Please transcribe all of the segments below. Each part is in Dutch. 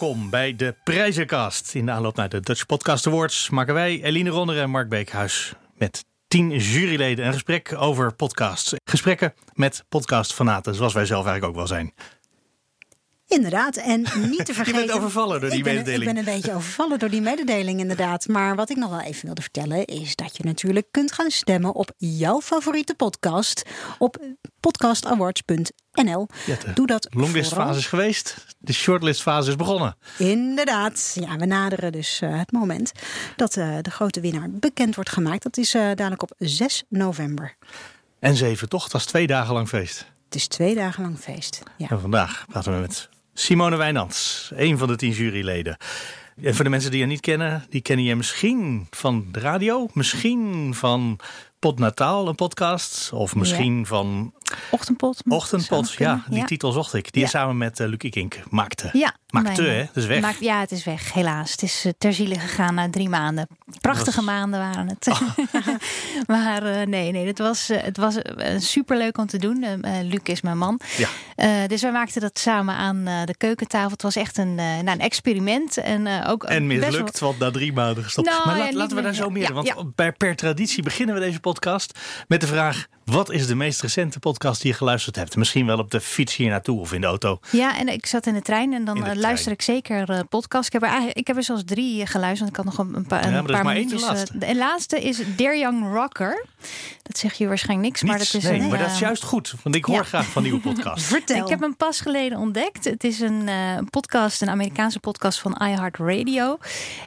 Welkom bij de Prijzenkast. In de aanloop naar de Dutch Podcast Awards maken wij, Eline Ronner en Mark Beekhuis, met tien juryleden een gesprek over podcasts. Gesprekken met podcastfanaten, zoals wij zelf eigenlijk ook wel zijn. Inderdaad, en niet te vergeten. Je bent overvallen door die ik ben, mededeling. Ik ben een beetje overvallen door die mededeling, inderdaad. Maar wat ik nog wel even wilde vertellen is dat je natuurlijk kunt gaan stemmen op jouw favoriete podcast op podcastawards.nl. Doe dat. Longlistfase is geweest, de shortlistfase is begonnen. Inderdaad. Ja, we naderen dus eh, het moment dat eh, de grote winnaar bekend wordt gemaakt. Dat is eh, dadelijk op 6 november. En zeven, toch? Het was twee dagen lang feest. Het is twee dagen lang feest. Ja. En vandaag praten we met Simone Wijnands, een van de tien juryleden. En voor de mensen die je niet kennen, die kennen je misschien van de radio, misschien van Podnataal, een podcast, of misschien van Ochtendpot. Ja, die titel zocht ik. Die Ja. samen met uh, Luc Ikink maakte. Ja, Maakte, hè? Is weg. Maakt, ja, het is weg, helaas. Het is uh, ter ziele gegaan na drie maanden. Prachtige was- maanden waren het. maar uh, nee, nee, het was, het was superleuk om te doen. Luc is mijn man. Ja. Dus wij maakten dat samen aan de keukentafel. Het was echt een, nou, een experiment. En, ook En best wel- mislukt, want na drie maanden gestopt. Nou, maar laat- laten we daar zo meer. want per traditie beginnen we deze podcast met de vraag: wat is de meest recente podcast die je geluisterd hebt? Misschien wel op de fiets hier naartoe of in de auto. Ja, en ik zat in de trein en dan eh, trein. luister ik zeker eh podcast. Ik heb er, eigenlijk, ik heb er zelfs drie eh, geluisterd. Want ik had nog een, een een er paar maar één de minuutjes, laatste. de laatste is Dear Young Rocker. Dat zegt je waarschijnlijk niks, maar dat is nee, een, maar dat is juist goed, want ik hoor ja. graag van nieuwe podcasts. Vertel. Ik heb hem pas geleden ontdekt. Het is een eh, podcast, een Amerikaanse podcast van iHeartRadio.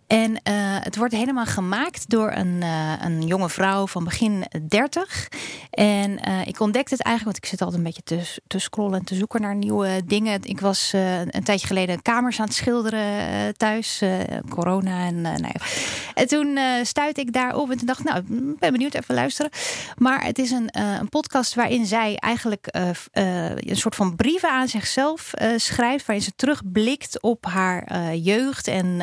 En eh, het wordt helemaal gemaakt door een, eh, een jonge vrouw van begin 30. En eh, ik ontdekte het eigenlijk, want ik zit altijd een beetje te, te scrollen en te zoeken naar nieuwe dingen. Ik was eh, een tijdje geleden kamers aan het schilderen eh, thuis. corona en nou ja. En toen stuitte ik daarop en toen dacht nou, ben benieuwd, even luisteren. Maar het is een, een podcast waarin zij eigenlijk een soort van brieven aan zichzelf schrijft. Waarin ze terugblikt op haar jeugd en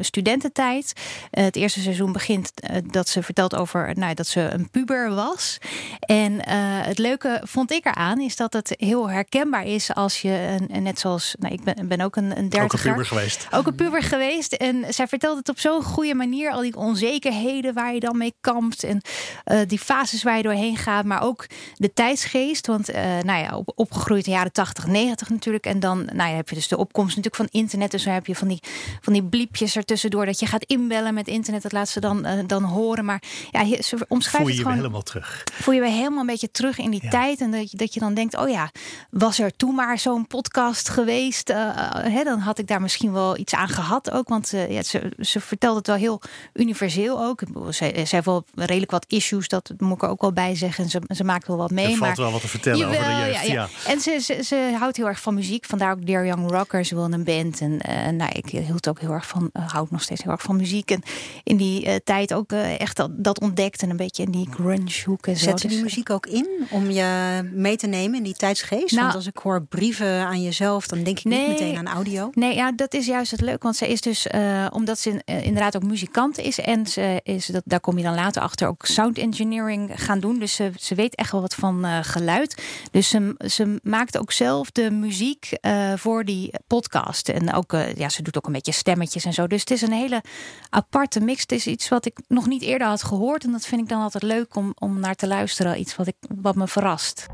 studententijd. Het eerste seizoen begint dat ze vertelt over nou, dat ze een puber was. En eh, het leuke vond ik eraan is dat het heel herkenbaar is als je, een, net zoals, nou, ik ben, ben ook een, een Ook een dertiger puber geweest. ook een puber geweest. En zij vertelt het op zo'n goede manier. Al die onzekerheden waar je dan mee kampt. En eh, die fases waar je doorheen gaat. Maar ook de tijdsgeest. Want eh, nou ja, op, opgegroeid in de jaren 80, 90 natuurlijk. En dan nou ja, heb je dus de opkomst natuurlijk van internet. Dus dan heb je van die, van die bliepjes ertussendoor. Dat je gaat inbellen met internet. Dat laat ze dan, dan horen. Maar ja, ze omschrijft Voel je het je gewoon helemaal terug. voel je weer helemaal een beetje terug in die Ja. tijd. En dat je, dat je dan denkt, oh ja, was er toen maar zo'n podcast geweest? eh, eh, hè, dan had ik daar misschien wel iets aan gehad ook. Want eh, ja, ze, ze vertelt het wel heel universeel ook. Ze, ze heeft wel redelijk wat issues, dat moet ik er ook wel bij zeggen. En ze, ze maakt wel wat mee. er maar valt wel wat te vertellen over de jeugd. ja, Ja, ja. En ze, ze, ze houdt heel erg van muziek. Vandaar ook Dear Young Rocker. Ze wil een band. En eh, nou, ik hield ook heel erg van, uh, houd nog steeds heel erg van muziek. En in die eh, tijd ook echt dat, dat ontdekt. En een beetje in die grunge hoek en zo. Zet ze Dus, die eh, muziek ook in om je mee te nemen in die tijdsgeest? Nou- Want als ik hoor brieven aan jezelf, dan denk ik Nee. niet meteen aan audio. Nee, ja, dat is juist het leuk. Want ze is dus, eh, omdat ze eh, inderdaad ook muzikant is. En ze is, dat, daar kom je dan later achter, ook sound engineering gaan doen. Dus ze, ze weet echt wel wat van eh, geluid. Dus ze, ze maakt ook zelf de muziek voor die podcast. En ook, ja, ze doet ook een beetje stemmetjes en zo. Dus het is een hele aparte mix. Het is iets wat ik nog niet eerder had gehoord. En dat vind ik dan altijd leuk om, om naar te luisteren. Iets wat, ik, wat me verrast.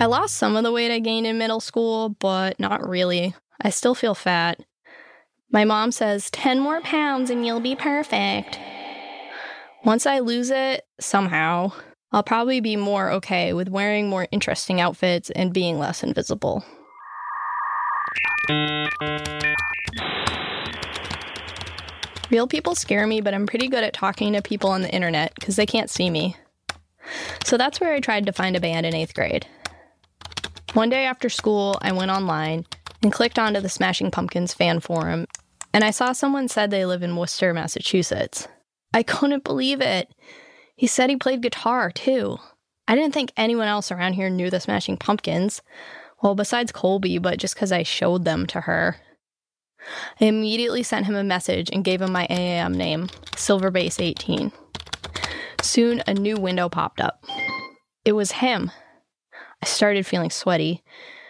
I lost some of the weight I gained in middle school, but not really. I still feel fat. My mom says 10 more pounds and you'll be perfect. Once I lose it, somehow, I'll probably be more okay with wearing more interesting outfits and being less invisible. Real people scare me, but I'm pretty good at talking to people on the internet because they can't see me. So that's where I tried to find a band in eighth grade. One day after school, I went online and clicked onto the Smashing Pumpkins fan forum, and I saw someone said they live in Worcester, Massachusetts. I couldn't believe it. He said he played guitar too. I didn't think anyone else around here knew the Smashing Pumpkins. Well, besides Colby, but just because I showed them to her. I immediately sent him a message and gave him my AAM name, Silverbase18. Soon, a new window popped up. It was him. I started feeling sweaty.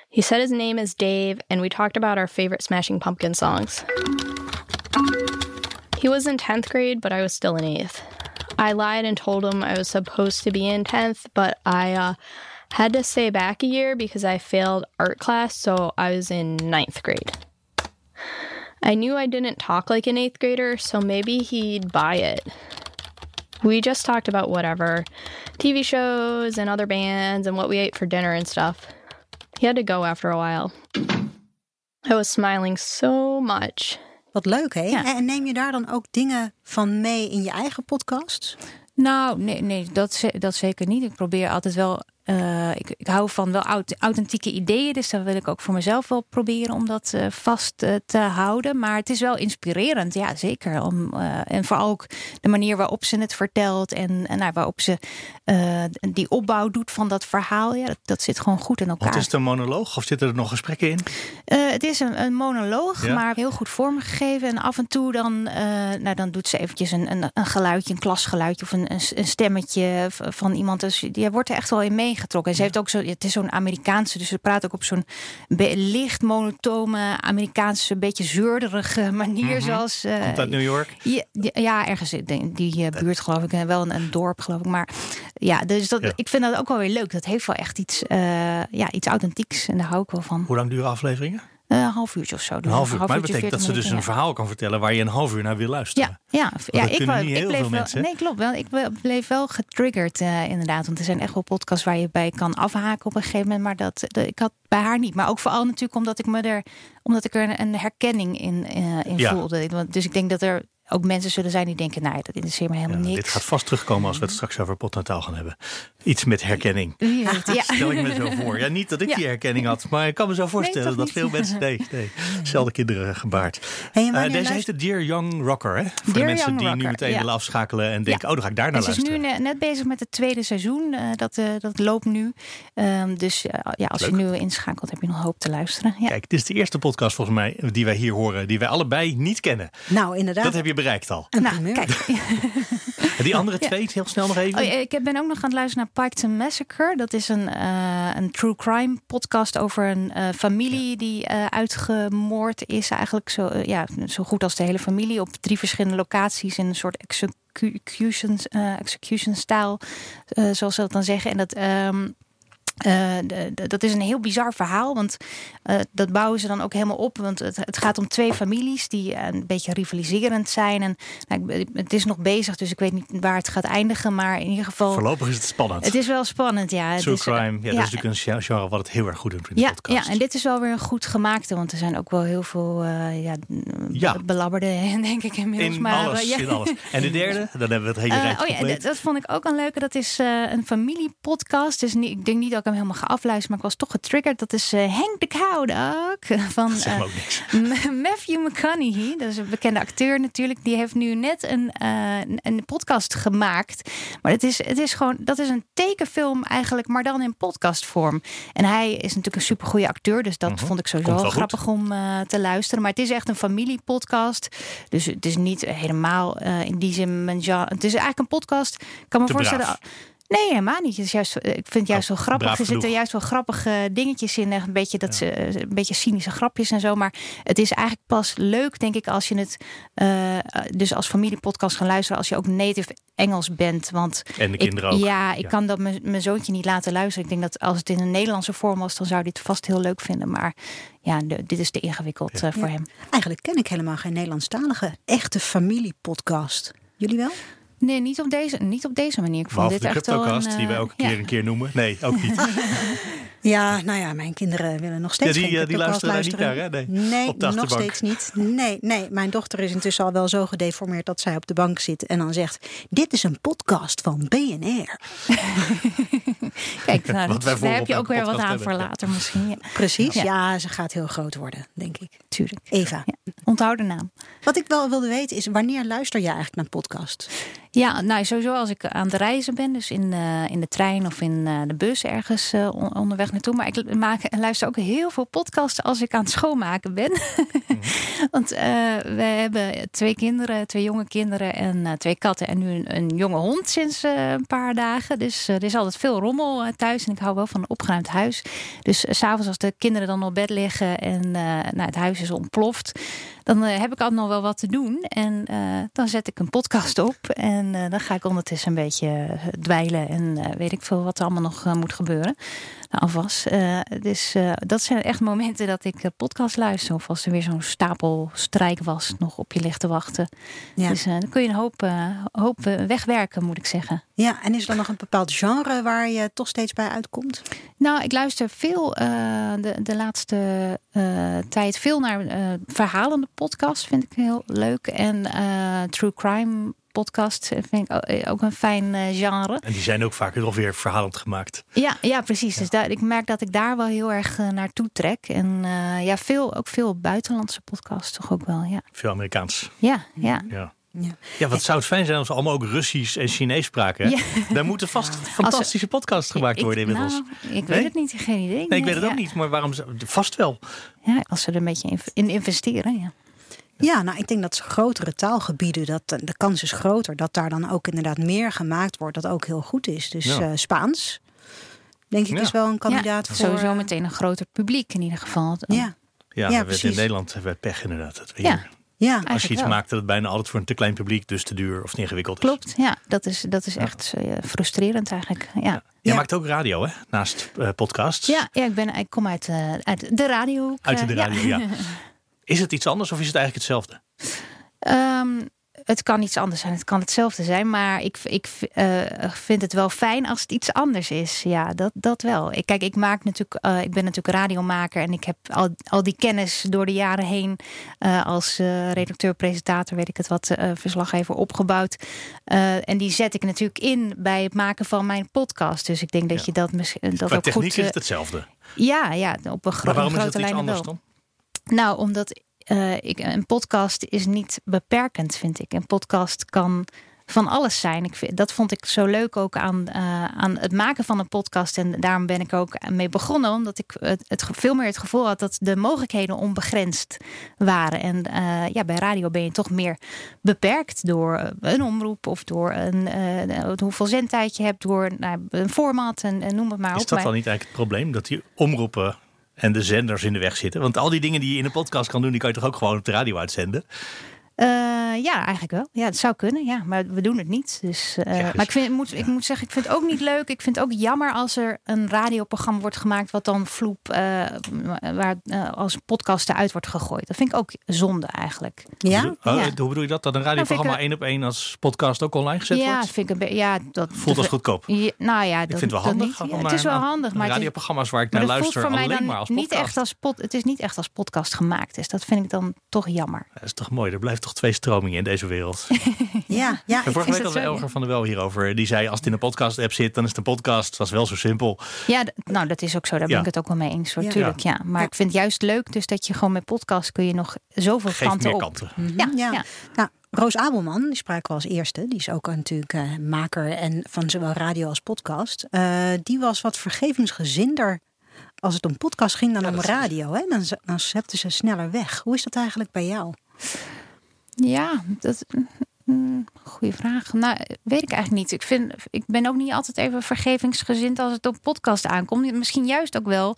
He said his name is Dave, and we talked about our favorite Smashing Pumpkin songs. He was in 10th grade, but I was still in 8th. I lied and told him I was supposed to be in 10th, but I uh, had to stay back a year because I failed art class, so I was in 9th grade. I knew I didn't talk like an 8th grader, so maybe he'd buy it. We just talked about whatever TV shows and other bands and what we ate for dinner and stuff. He had to go after a while. I was smiling so much. Wat leuk, hè? Ja. En neem je daar dan ook dingen van mee in je eigen podcast? Nou, nee, nee dat, ze- dat zeker niet. Ik probeer altijd wel. Eh, ik, ik hou van wel aut- authentieke ideeën. Dus dat wil ik ook voor mezelf wel proberen om dat eh, vast eh, te houden. Maar het is wel inspirerend, ja, zeker. Om, en vooral ook de manier waarop ze het vertelt. En, en nou, waarop ze die opbouw doet van dat verhaal. Ja, dat, dat zit gewoon goed in elkaar. Wat is het een monoloog of zitten er nog gesprekken in? Het is een, een monoloog, Ja. maar heel goed vormgegeven. En af en toe dan, nou, dan doet ze eventjes een, een, een geluidje, een klasgeluidje of een, een, stemmetje van iemand. Dus die wordt er echt wel in meegetrokken. En ze heeft ook zo, het is zo'n Amerikaanse, dus ze praat ook op zo'n licht monotone Amerikaanse, beetje zeurderige manier. zoals, eh, Komt uit New York? ja, ja, ergens in die, eh, buurt geloof ik. En Wel een, een dorp geloof ik. Maar ja, dus dat, Ja. ik vind dat ook wel weer leuk. Dat heeft wel echt iets, eh, ja, iets authentieks. En daar hou ik wel van. Hoe lang duren afleveringen? Eh, een half uurtje of zo. Een half uur. Maar dat betekent dat ze 40 dus een verhaal kan vertellen waar je een half uur naar wil luisteren. Ja, ja, ik, wel- niet ik heel bleef veel wel. mensen? Nee, klopt wel. Ik ble- bleef wel getriggerd, eh, inderdaad. Want er zijn echt wel podcasts waar je bij kan afhaken op een gegeven moment. Maar dat, ik had bij haar niet. Maar ook vooral natuurlijk omdat ik me er, omdat ik er een, herkenning in, eh, in Ja. voelde. Dus ik denk dat er ook mensen zullen zijn die denken, nou, dat interesseert me helemaal Ja, niks. dit gaat vast terugkomen als we het straks over potnataal gaan hebben. Iets met herkenning. Ja. Stel ik me zo voor. Ja, niet dat ik Ja. die herkenning had, maar ik kan me zo voorstellen dat niet? veel mensen. Nee, nee. Zelfde kinderen gebaard. Hey, Eh, wanneer deze luister- heet de Dear Young Rocker. Hè? Voor de mensen Young die nu meteen ja. willen afschakelen en denken: oh, dan ga ik daar naar En ze is nu luisteren. ne- net bezig met het tweede seizoen. eh, dat, eh, dat loopt nu. Ehm, dus eh, ja, als je nu inschakelt, heb je nog hoop te luisteren. Ja. Kijk, dit is de eerste podcast volgens mij die wij hier horen, die wij allebei niet kennen. Nou, inderdaad. Dat heb je bereikt al. Nou, kijk. En die andere twee, heel snel nog even. Oh, ik ben ook nog aan het luisteren naar Piketon Massacre. Dat is een, eh, een true crime podcast over een eh, familie die eh, uitgemoord is. Eigenlijk zo, ja, zo goed als de hele familie op drie verschillende locaties in een soort execution, eh, execution stijl, eh, zoals ze dat dan zeggen. En dat. ehm, eh, de- de- dat is een heel bizar verhaal, want eh, dat bouwen ze dan ook helemaal op. Want het, het gaat om twee families die eh, een beetje rivaliserend zijn. En nou, ik- het is nog bezig, dus ik weet niet waar het gaat eindigen. Maar in ieder geval, Voorlopig is het spannend. het is wel spannend. Ja, het True is, crime, ja, dat is natuurlijk een genre wat het heel erg goed doet in de ja, podcast. ja, en dit is wel weer een goed gemaakte, want er zijn ook wel heel veel eh ja, Ja. belabberden, denk ik inmiddels. in maar, alles, ja. in alles. En de derde, dan hebben we het hele rijtje oh ja, dat, dat vond ik ook een leuke. Dat is eh, een familiepodcast. Dus niet, ik denk niet dat ik hem helemaal ga afluisteren, maar ik was toch getriggerd. Dat is eh Henk de Koudak van eh, Matthew McConaughey. Dat is een bekende acteur natuurlijk. Die heeft nu net een, eh, een- podcast gemaakt. Maar het is, het is gewoon, dat is een tekenfilm eigenlijk, maar dan in podcastvorm. En hij is natuurlijk een supergoeie acteur. Dus dat vond ik sowieso Mhm. Wel goed. grappig om te luisteren. Maar het is echt een familiepodcast. Dus het is niet helemaal in die zin mijn genre. Het is eigenlijk een podcast. Ik kan me Te voorstellen. braaf. Nee, helemaal niet. Het is juist, ik vind het juist Oh, wel grappig. Er zitten juist wel grappige dingetjes in. Een beetje, dat ze, eh, een beetje cynische grapjes en zo. Maar het is eigenlijk pas leuk, denk ik, als je het eh, dus als familiepodcast gaan luisteren. Als je ook native Engels bent. Want En de ik- kinderen ook. Ja, ik Ja. kan dat mijn zoontje niet laten luisteren. Ik denk dat als het in een Nederlandse vorm was, dan zou hij het vast heel leuk vinden. Maar ja, de- dit is te ingewikkeld eh, voor Ja. hem. Eigenlijk ken ik helemaal geen Nederlandstalige echte familiepodcast. Jullie wel? Nee, niet op deze, niet op deze manier. Ik vond Behalve dit de echt wel een, die wij eh, ook een keer een keer noemen. Nee, ook niet. Ja, nou ja, mijn kinderen willen nog steeds Ja, die, geen eh, die podcast luisteren daar niet naar, hè? Nee. Nee, Op de nog steeds niet. Nee, nee, mijn dochter is intussen al wel zo gedeformeerd dat zij op de bank zit en dan zegt: Dit is een podcast van BNR. Kijk, nou, daar heb je ook elke weer wat aan voor hebben, later misschien. Ja, Precies, Ja. ja. ze gaat heel groot worden, denk ik. tuurlijk. Eva. Ja. Onthoud de naam. Wat ik wel wilde weten is, wanneer luister je eigenlijk naar podcast? Ja, nou sowieso als ik aan het reizen ben, dus in, uh, in de trein of in uh, de bus ergens uh, onderweg naartoe. Maar ik maak en luister ook heel veel podcasts als ik aan het schoonmaken ben. Mm. Want we hebben twee kinderen, twee jonge kinderen en twee katten en nu een, een jonge hond sinds een paar dagen. Dus er is altijd veel rommel thuis en ik hou wel van een opgeruimd huis. Dus s'avonds als de kinderen dan op bed liggen en nou, het huis is ontploft, dan heb ik altijd nog wel wat te doen. En dan zet ik een podcast op en uh, dan ga ik ondertussen een beetje eh, dweilen en weet ik veel wat er allemaal nog moet gebeuren. Alvast. dus dat zijn echt momenten dat ik podcast luister. Of als er weer zo'n stapel strijk was nog op je ligt te wachten. Ja. Dus dan kun je een hoop, hoop wegwerken, moet ik zeggen. Ja, en is er nog een bepaald genre waar je toch steeds bij uitkomt? Nou, ik luister veel de, de laatste tijd veel naar verhalende podcasts. Vind ik heel leuk. En true crime podcast vind ik eh, ook een fijn eh, genre. En die zijn ook vaak nog weer verhalend gemaakt. Ja, ja precies. Dus daar, ik merk dat ik daar wel heel erg uh, naartoe trek. En ja, veel, ook veel buitenlandse podcasts toch ook wel. Ja. Veel Amerikaans. Ja, ja. ja. Ja. ja, wat zou het fijn zijn als we allemaal ook Russisch en Chinees spraken. Ja. Daar moeten vast fantastische podcasts gemaakt worden ik, inmiddels. Nou, ik weet het niet, geen idee. Nee, ik weet het ook niet, maar waarom vast wel? Ja, als ze er een beetje in investeren, ja. Ja, nou, ik denk dat grotere taalgebieden, dat, de kans is groter dat daar dan ook inderdaad meer gemaakt wordt, dat ook heel goed is. Dus ja. uh, Spaans, denk ik, is wel een kandidaat ja, voor. Sowieso eh, meteen een groter publiek in ieder geval. Ja, ja, ja we in Nederland hebben we pech inderdaad. Dat ja. Ja, Als je iets wel. maakt dat het bijna altijd voor een te klein publiek, dus te duur of te ingewikkeld is. Klopt, ja, dat is, dat is echt uh, frustrerend eigenlijk. Ja. Je maakt ook radio, hè? Naast uh, podcasts. Ja, ja ik, ben, ik kom uit, uh, uit de radio. Uit de radio, ja. Is het iets anders of is het eigenlijk hetzelfde? Um, het kan iets anders zijn, het kan hetzelfde zijn. Maar ik, ik uh, vind het wel fijn als het iets anders is. Ja, dat, dat wel. Ik, kijk, ik, maak natuurlijk, uh, ik ben natuurlijk radiomaker en ik heb al, al die kennis door de jaren heen uh, als redacteur, presentator, weet ik het wat, verslaggever opgebouwd. en die zet ik natuurlijk in bij het maken van mijn podcast. Dus ik denk dat je dat misschien. Dat ook techniek goed, is het hetzelfde. Ja, ja, op een gro maar waarom grote is het lijn. anders dan? Nou, omdat uh, ik, een podcast is niet beperkend, vind ik. Een podcast kan van alles zijn. Ik vind, dat vond ik zo leuk ook aan, uh, aan het maken van een podcast. En daarom ben ik ook mee begonnen. Omdat ik het, het veel meer het gevoel had dat de mogelijkheden onbegrensd waren. En uh, ja, bij radio ben je toch meer beperkt door een omroep of door een, uh, hoeveel zendtijd je hebt, door nou, een format en, en noem het maar is op. Is dat dan niet eigenlijk het probleem? Dat die omroepen en de zenders in de weg zitten? Want al die dingen die je in een podcast kan doen, die kan je toch ook gewoon op de radio uitzenden? Uh, ja, eigenlijk wel. Ja, het zou kunnen. Ja, maar we doen het niet. Dus, uh, ja, dus, maar ik, vind, moet, ja. ik moet zeggen, ik vind het ook niet leuk. Ik vind het ook jammer als er een radioprogramma wordt gemaakt wat dan vloep, uh, waar als podcast eruit wordt gegooid. Dat vind ik ook zonde eigenlijk. Ja? Hoe, oh, ja. hoe bedoel je dat? Dat een radioprogramma één op één als podcast ook online gezet ja, wordt? Vind ik een ja, dat voelt als goedkoop. Ja, nou ja, ik dat, vind het wel handig. Niet, het is wel handig, maar radioprogramma's waar ik naar luister alleen maar als podcast. Niet echt als pod, het is niet echt als podcast gemaakt. Dus dat vind ik dan toch jammer. Dat is toch mooi. Er blijft toch twee stromingen in deze wereld. ja, ja. En vorige week hadden we Elger van der Wel hierover. Die zei, als het in een podcast-app zit, dan is het een podcast. Dat was wel zo simpel. Ja, nou, dat is ook zo. Daar ben ik het ook wel mee eens. Natuurlijk, ja. ja. Maar ik vind het juist leuk dus dat je gewoon met podcast kun je nog zoveel Geeft kanten meer op. kanten. Mm -hmm. ja, ja. Nou, Roos Abelman, die spraken we als eerste. Die is ook natuurlijk uh, maker en van zowel radio als podcast. Uh, die was wat vergevingsgezinder als het om podcast ging dan ja, om radio. Hè? Dan, dan zepten ze sneller weg. Hoe is dat eigenlijk bij jou? Ja, dat. Mm, goeie vraag. Nou, weet ik eigenlijk niet. Ik, vind, ik ben ook niet altijd even vergevingsgezind als het op podcast aankomt. Misschien juist ook wel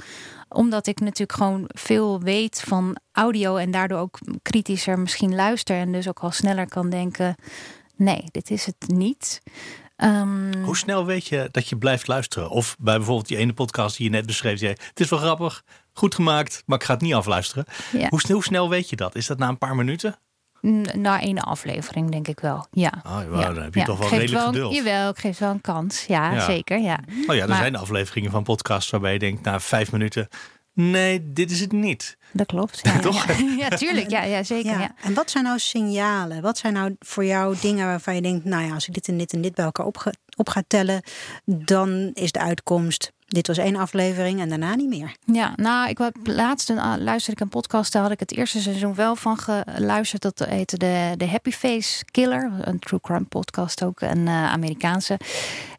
omdat ik natuurlijk gewoon veel weet van audio en daardoor ook kritischer misschien luister en dus ook al sneller kan denken: nee, dit is het niet. Um, Hoe snel weet je dat je blijft luisteren? Of bij bijvoorbeeld die ene podcast die je net beschreef, zei: het is wel grappig, goed gemaakt, maar ik ga het niet afluisteren. Ja. Hoe, snel, hoe snel weet je dat? Is dat na een paar minuten? Na één aflevering, denk ik wel. Ja. Ja. dan heb je toch wel redelijk wel, geduld. Jawel, ik geef wel een kans. Ja, ja. zeker. Ja. Oh ja, er maar, zijn afleveringen van podcasts waarbij je denkt, na vijf minuten nee, dit is het niet. Dat klopt. Ja, Toch? Ja, ja, tuurlijk. Ja, ja zeker. Ja. Ja. En wat zijn nou signalen? Wat zijn nou voor jou dingen waarvan je denkt, nou ja, als ik dit en dit en dit bij elkaar op ga, op ga tellen, dan is de uitkomst. Dit was één aflevering en daarna niet meer. Ja, nou, ik was laatst een, ah, luisterde ik een podcast. Daar had ik het eerste seizoen wel van geluisterd. Dat heette de, de Happy Face Killer. Een true crime podcast ook, een eh, Amerikaanse.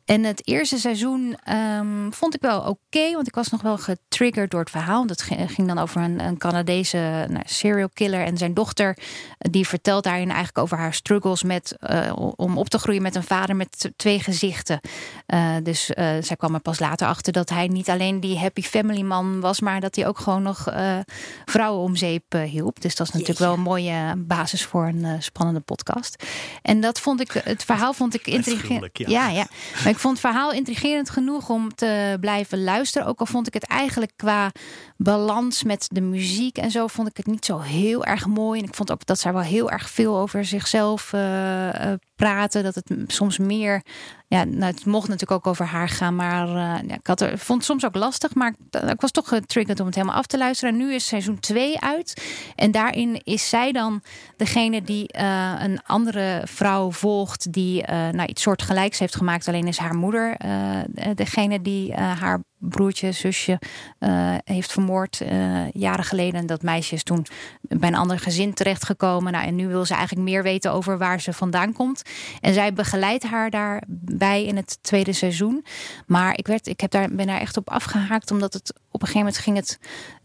En het eerste seizoen ehm, vond ik wel oké, want ik was nog wel getriggerd door het verhaal. Want het ging, dan over een, een Canadese nou, serial killer en zijn dochter. Die vertelt daarin eigenlijk over haar struggles met, eh, om op te groeien met een vader met twee gezichten. Eh, dus eh, zij kwam er pas later achter dat hij niet alleen die happy family man was, maar dat hij ook gewoon nog eh, vrouwen om zeep eh, hielp. Dus dat is natuurlijk Jeetje. wel een mooie basis voor een eh, spannende podcast. En dat vond ik, het verhaal vond ik intrigerend. ja. ja, ja. Maar ik vond het verhaal intrigerend genoeg om te blijven luisteren. Ook al vond ik het eigenlijk qua balans met de muziek en zo, vond ik het niet zo heel erg mooi. En ik vond ook dat zij wel heel erg veel over zichzelf eh, praten. Dat het soms meer. Ja, nou, het mocht natuurlijk ook over haar gaan, maar eh, ik had er, vond het soms ook lastig. Maar ik, ik was toch getriggerd om het helemaal af te luisteren. En nu is seizoen 2 uit. En daarin is zij dan degene die eh, een andere vrouw volgt. die eh nou, iets soortgelijks heeft gemaakt. Alleen is haar moeder eh, degene die eh, haar broertje, zusje eh, heeft vermoord eh, jaren geleden. En dat meisje is toen bij een ander gezin terechtgekomen. Nou, en nu wil ze eigenlijk meer weten over waar ze vandaan komt. En zij begeleidt haar daarbij in het tweede seizoen. Maar ik, werd, ik heb daar, ben daar echt op afgehaakt, omdat het op een gegeven moment ging het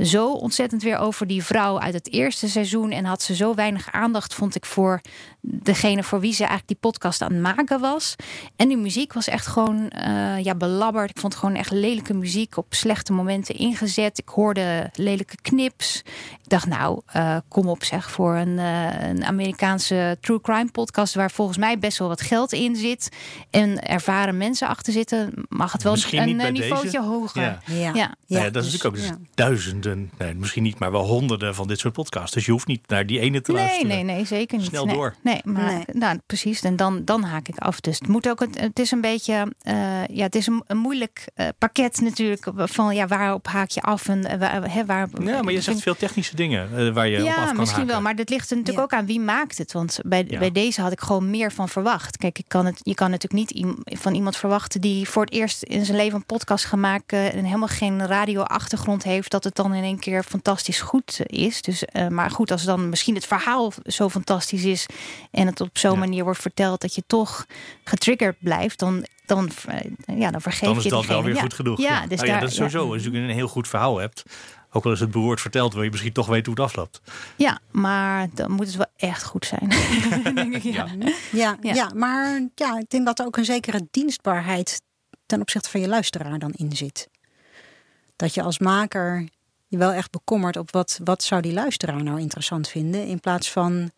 zo ontzettend weer over die vrouw uit het eerste seizoen. En had ze zo weinig aandacht, vond ik, voor degene voor wie ze eigenlijk die podcast aan het maken was. En die muziek was echt gewoon eh, ja, belabberd. Ik vond gewoon echt lelijke muziek op slechte momenten ingezet. Ik hoorde lelijke knips. Ik dacht, nou, eh, kom op zeg, voor een, eh, een Amerikaanse true crime podcast... waar volgens mij best wel wat geld in zit... en ervaren mensen achter zitten... mag het wel Misschien een niveautje deze. hoger. Ja. Ja, Ja. Nou ja, dat dus- is natuurlijk ook dus ja. duizenden, nee, misschien niet, maar wel honderden van dit soort podcasts. Dus je hoeft niet naar die ene te Nee, luisteren. nee, nee, zeker niet. Snel nee. door. Nee, maar Nee. Nou, precies. En dan, dan haak ik af. Dus het moet ook. Het, het is een beetje. eh, ja, het is een, een moeilijk eh, pakket natuurlijk. Van ja, waarop haak je af en eh, waar, hè, waar. Ja, maar je zegt veel technische dingen waar je op af Ja, kan misschien haken. wel. Maar dat ligt er natuurlijk Ja. ook aan wie maakt het. Want bij, Ja. bij deze had ik gewoon meer van verwacht. Kijk, ik kan het, je kan natuurlijk niet van iemand verwachten die voor het eerst in zijn leven een podcast gaat maken en helemaal geen radio-achtergrond heeft, dat het dan in één keer fantastisch goed is. Dus, eh, maar goed, als dan misschien het verhaal zo fantastisch is en het op zo'n Ja. manier wordt verteld dat je toch getriggerd blijft, dan, dan, eh, ja, dan vergeef Dan is je dat wel weer Ja. goed genoeg. Ja, dus Nou ja, daar- dat is sowieso. ja. Als je een heel goed verhaal hebt, ook al is het beroerd verteld, wil je misschien toch weten hoe het afloopt. Ja, maar dan moet het wel echt goed zijn. denk ik, ja. Ja, ja. Ja. maar ja, ik denk dat er ook een zekere dienstbaarheid ten opzichte van je luisteraar dan in zit. Dat je als maker je wel echt bekommert op wat, wat zou die luisteraar nou interessant vinden. In plaats van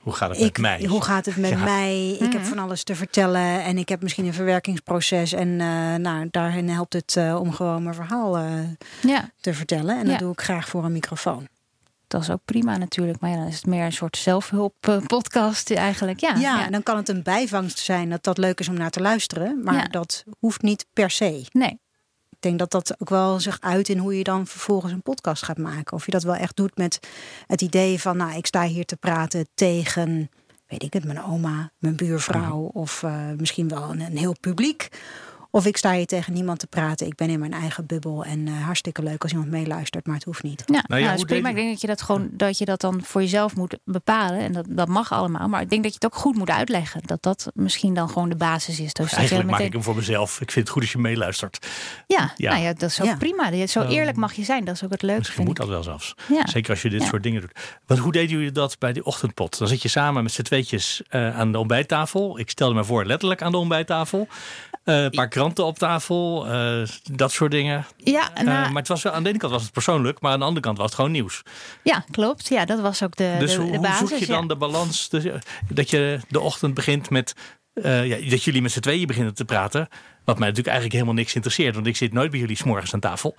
Hoe gaat het ik, met mij? hoe gaat het met Ja. mij? Ik heb van alles te vertellen en ik heb misschien een verwerkingsproces. En eh, nou, daarin helpt het eh, om gewoon mijn verhaal eh, ja. te vertellen. En dat Ja. doe ik graag voor een microfoon. Dat is ook prima natuurlijk. Maar ja, dan is het meer een soort zelfhulp eh, podcast eigenlijk. Ja, Ja, en dan kan het een bijvangst zijn dat dat leuk is om naar te luisteren. Maar Ja. dat hoeft niet per se. Nee, denk dat dat ook wel zich uit in hoe je dan vervolgens een podcast gaat maken. Of je dat wel echt doet met het idee van, nou, ik sta hier te praten tegen, weet ik het, mijn oma, mijn buurvrouw of eh, misschien wel een, een heel publiek. Of ik sta hier tegen niemand te praten. Ik ben in mijn eigen bubbel en eh, hartstikke leuk als iemand meeluistert, maar het hoeft niet. ja, Nou ja, nou, dat hoe is prima. deed Ik denk dat je dat gewoon dat je dat dan voor jezelf moet bepalen. En dat, dat mag allemaal. Maar ik denk dat je het ook goed moet uitleggen. Dat dat misschien dan gewoon de basis is. Dus je Eigenlijk maak meteen- ik hem voor mezelf. Ik vind het goed als je meeluistert. Ja, Ja. Nou ja, dat is ook Ja. prima. Zo Ehm, eerlijk mag je zijn. Dat is ook het leuke. Misschien vind moet ik. dat wel zelfs. Ja. Zeker als je dit Ja. soort dingen doet. Want hoe deden jullie dat bij die ochtendpot? Dan zit je samen met z'n tweetjes eh, aan de ontbijttafel. Ik stelde me voor letterlijk aan de ontbijttafel. Eh, een paar kranten op tafel. eh, dat soort dingen. Ja, Eh, nou, maar het was wel, aan de ene kant was het persoonlijk. Maar aan de andere kant was het gewoon nieuws. ja, klopt. Ja, dat was ook de, dus de, hoe, de hoe basis. zoek je ja. dan de balans? Dus, dat je de ochtend begint met eh, ja, dat jullie met z'n tweeën beginnen te praten. Wat mij natuurlijk eigenlijk helemaal niks interesseert. Want ik zit nooit bij jullie s'morgens aan tafel.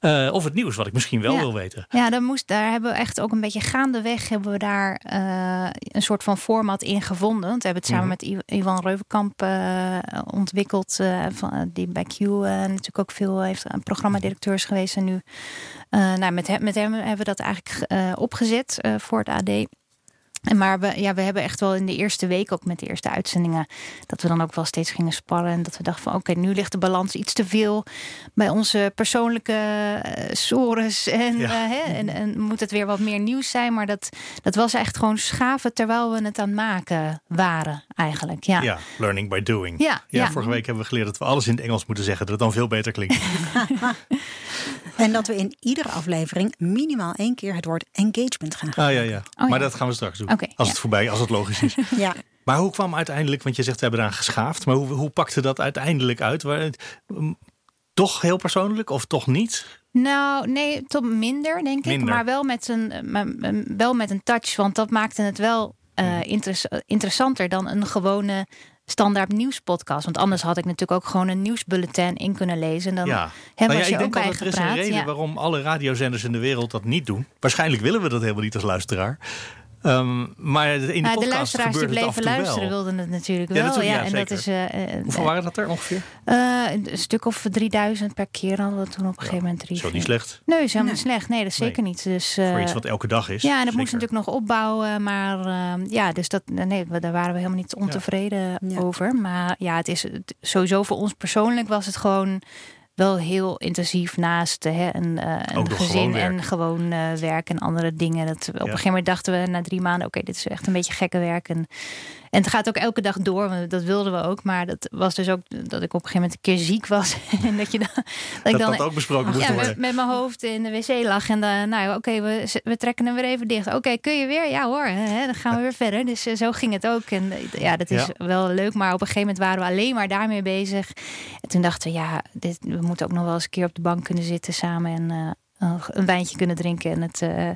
Uh, of het nieuws, wat ik misschien wel Ja. wil weten. Ja, dan moest, daar hebben we echt ook een beetje gaandeweg hebben we daar eh, een soort van format in gevonden. Want we hebben het samen met I- Ivan Reuvenkamp eh, ontwikkeld. eh, van, die bij Q eh, natuurlijk ook veel heeft een programmadirecteur is geweest. En nu eh, nou, met, hem, met hem hebben we dat eigenlijk eh, opgezet eh, voor het AD. En maar we, ja, we hebben echt wel in de eerste week, ook met de eerste uitzendingen, dat we dan ook wel steeds gingen sparren. En dat we dachten van oké, nu ligt de balans iets te veel bij onze persoonlijke eh, sores. En, Ja. eh, hè, en, en moet het weer wat meer nieuws zijn. Maar dat, dat was echt gewoon schaven terwijl we het aan het maken waren, eigenlijk. Ja, Ja, learning by doing. ja, Ja, ja. vorige week hebben we geleerd dat we alles in het Engels moeten zeggen. Dat het dan veel beter klinkt. En dat we in iedere aflevering minimaal één keer het woord engagement gaan Ah ja, ja. Oh, maar ja. dat gaan we straks doen. Oké, als ja. het voorbij, als het logisch is. Ja, Maar hoe kwam uiteindelijk, want je zegt we hebben eraan geschaafd. Maar hoe, hoe pakte dat uiteindelijk uit? Waar, toch heel persoonlijk of toch niet? Nou, nee, tot minder, denk ik. Minder. Maar wel met, een, wel met een touch. Want dat maakte het wel eh, interess- interessanter dan een gewone standaard nieuwspodcast. Want anders had ik natuurlijk ook gewoon een nieuwsbulletin in kunnen lezen. En dan ja. hebben Nou we ja, er ik ook denk bij er is een reden Ja. waarom alle radiozenders in de wereld dat niet doen. Waarschijnlijk willen we dat helemaal niet als luisteraar. Ehm, maar in de Nou, de podcast luisteraars die bleven luisteren wel. wilden het natuurlijk Ja, wel. ja, en dat is eh, eh, Hoeveel waren dat er ongeveer? eh, een stuk of 3000 per keer hadden we toen op een gegeven moment drie. Zo niet slecht. Nee, is helemaal Nee. niet slecht. Nee, dat is Nee. zeker niet. Dus, eh, Voor iets wat elke dag is. Ja, en dat moest Zeker. natuurlijk nog opbouwen. Maar eh, ja, dus dat, nee, we- daar waren we helemaal niet ontevreden Ja. over. Maar ja, het is het- sowieso voor ons persoonlijk was het gewoon wel heel intensief naast hè, een, eh, een gezin gewoon en gewoon eh, werk en andere dingen. Dat, op een gegeven moment dachten we na drie maanden, oké, dit is echt een beetje gekke werk. En, en het gaat ook elke dag door, want dat wilden we ook. Maar dat was dus ook dat ik op een gegeven moment een keer ziek was. en dat je dan, dat ik dan dat ook besproken moest ja, worden. met, met mijn hoofd in de wc lag. En dan, nou, oké, we, we trekken hem weer even dicht. Oké, kun je weer? Ja hoor, hè, dan gaan we weer verder. Dus eh, zo ging het ook. En eh, ja, dat is Ja. wel leuk. Maar op een gegeven moment waren we alleen maar daarmee bezig. En toen dachten we, ja, dit, we moeten ook nog wel eens een keer op de bank kunnen zitten samen. En eh, een wijntje kunnen drinken. En het eh,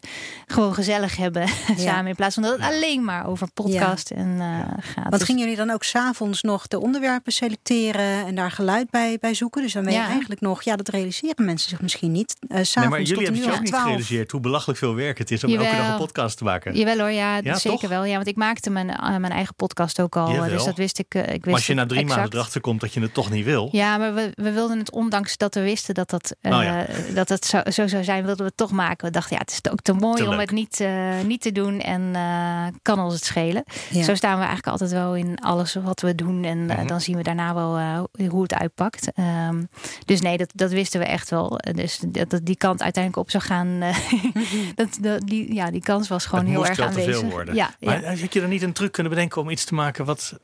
gewoon gezellig hebben samen. In plaats van dat het alleen maar over podcast en, eh, gaat. Want Dus- gingen jullie dan ook s'avonds nog de onderwerpen selecteren en daar geluid bij, bij zoeken? Dus dan ben je Ja. eigenlijk nog, ja, dat realiseren mensen zich misschien niet. Uh, s'avonds Nee, maar jullie tot hebben het uur je of ook niet gerealiseerd hoe belachelijk veel werk het is om elke dag een podcast te maken. Jawel hoor, ja, Ja, zeker toch? wel. Ja, want ik maakte mijn, eh, mijn eigen podcast ook al. Jawel. Dus dat wist ik. eh, ik wist Maar als je na drie exact. maanden erachter komt dat je het toch niet wil. Ja, maar we, we wilden het, ondanks dat we wisten dat dat, eh, Oh ja. dat het zo, zo zou zijn, wilden we het toch maken. We dachten, ja, het is ook te mooi Te om leuk. het niet, eh, niet te doen en eh, kan ons het schelen. Ja. Zo staan we eigenlijk altijd wel in alles wat we doen. En eh, Mhm. dan zien we daarna wel eh, hoe het uitpakt. Ehm, dus nee, dat, dat wisten we echt wel. Dus dat, dat die kant uiteindelijk op zou gaan. eh, dat, dat, die, ja, die kans was gewoon het heel moest erg wel te aanwezig. veel worden. Ja, ja. Maar had je dan niet een truc kunnen bedenken om iets te maken wat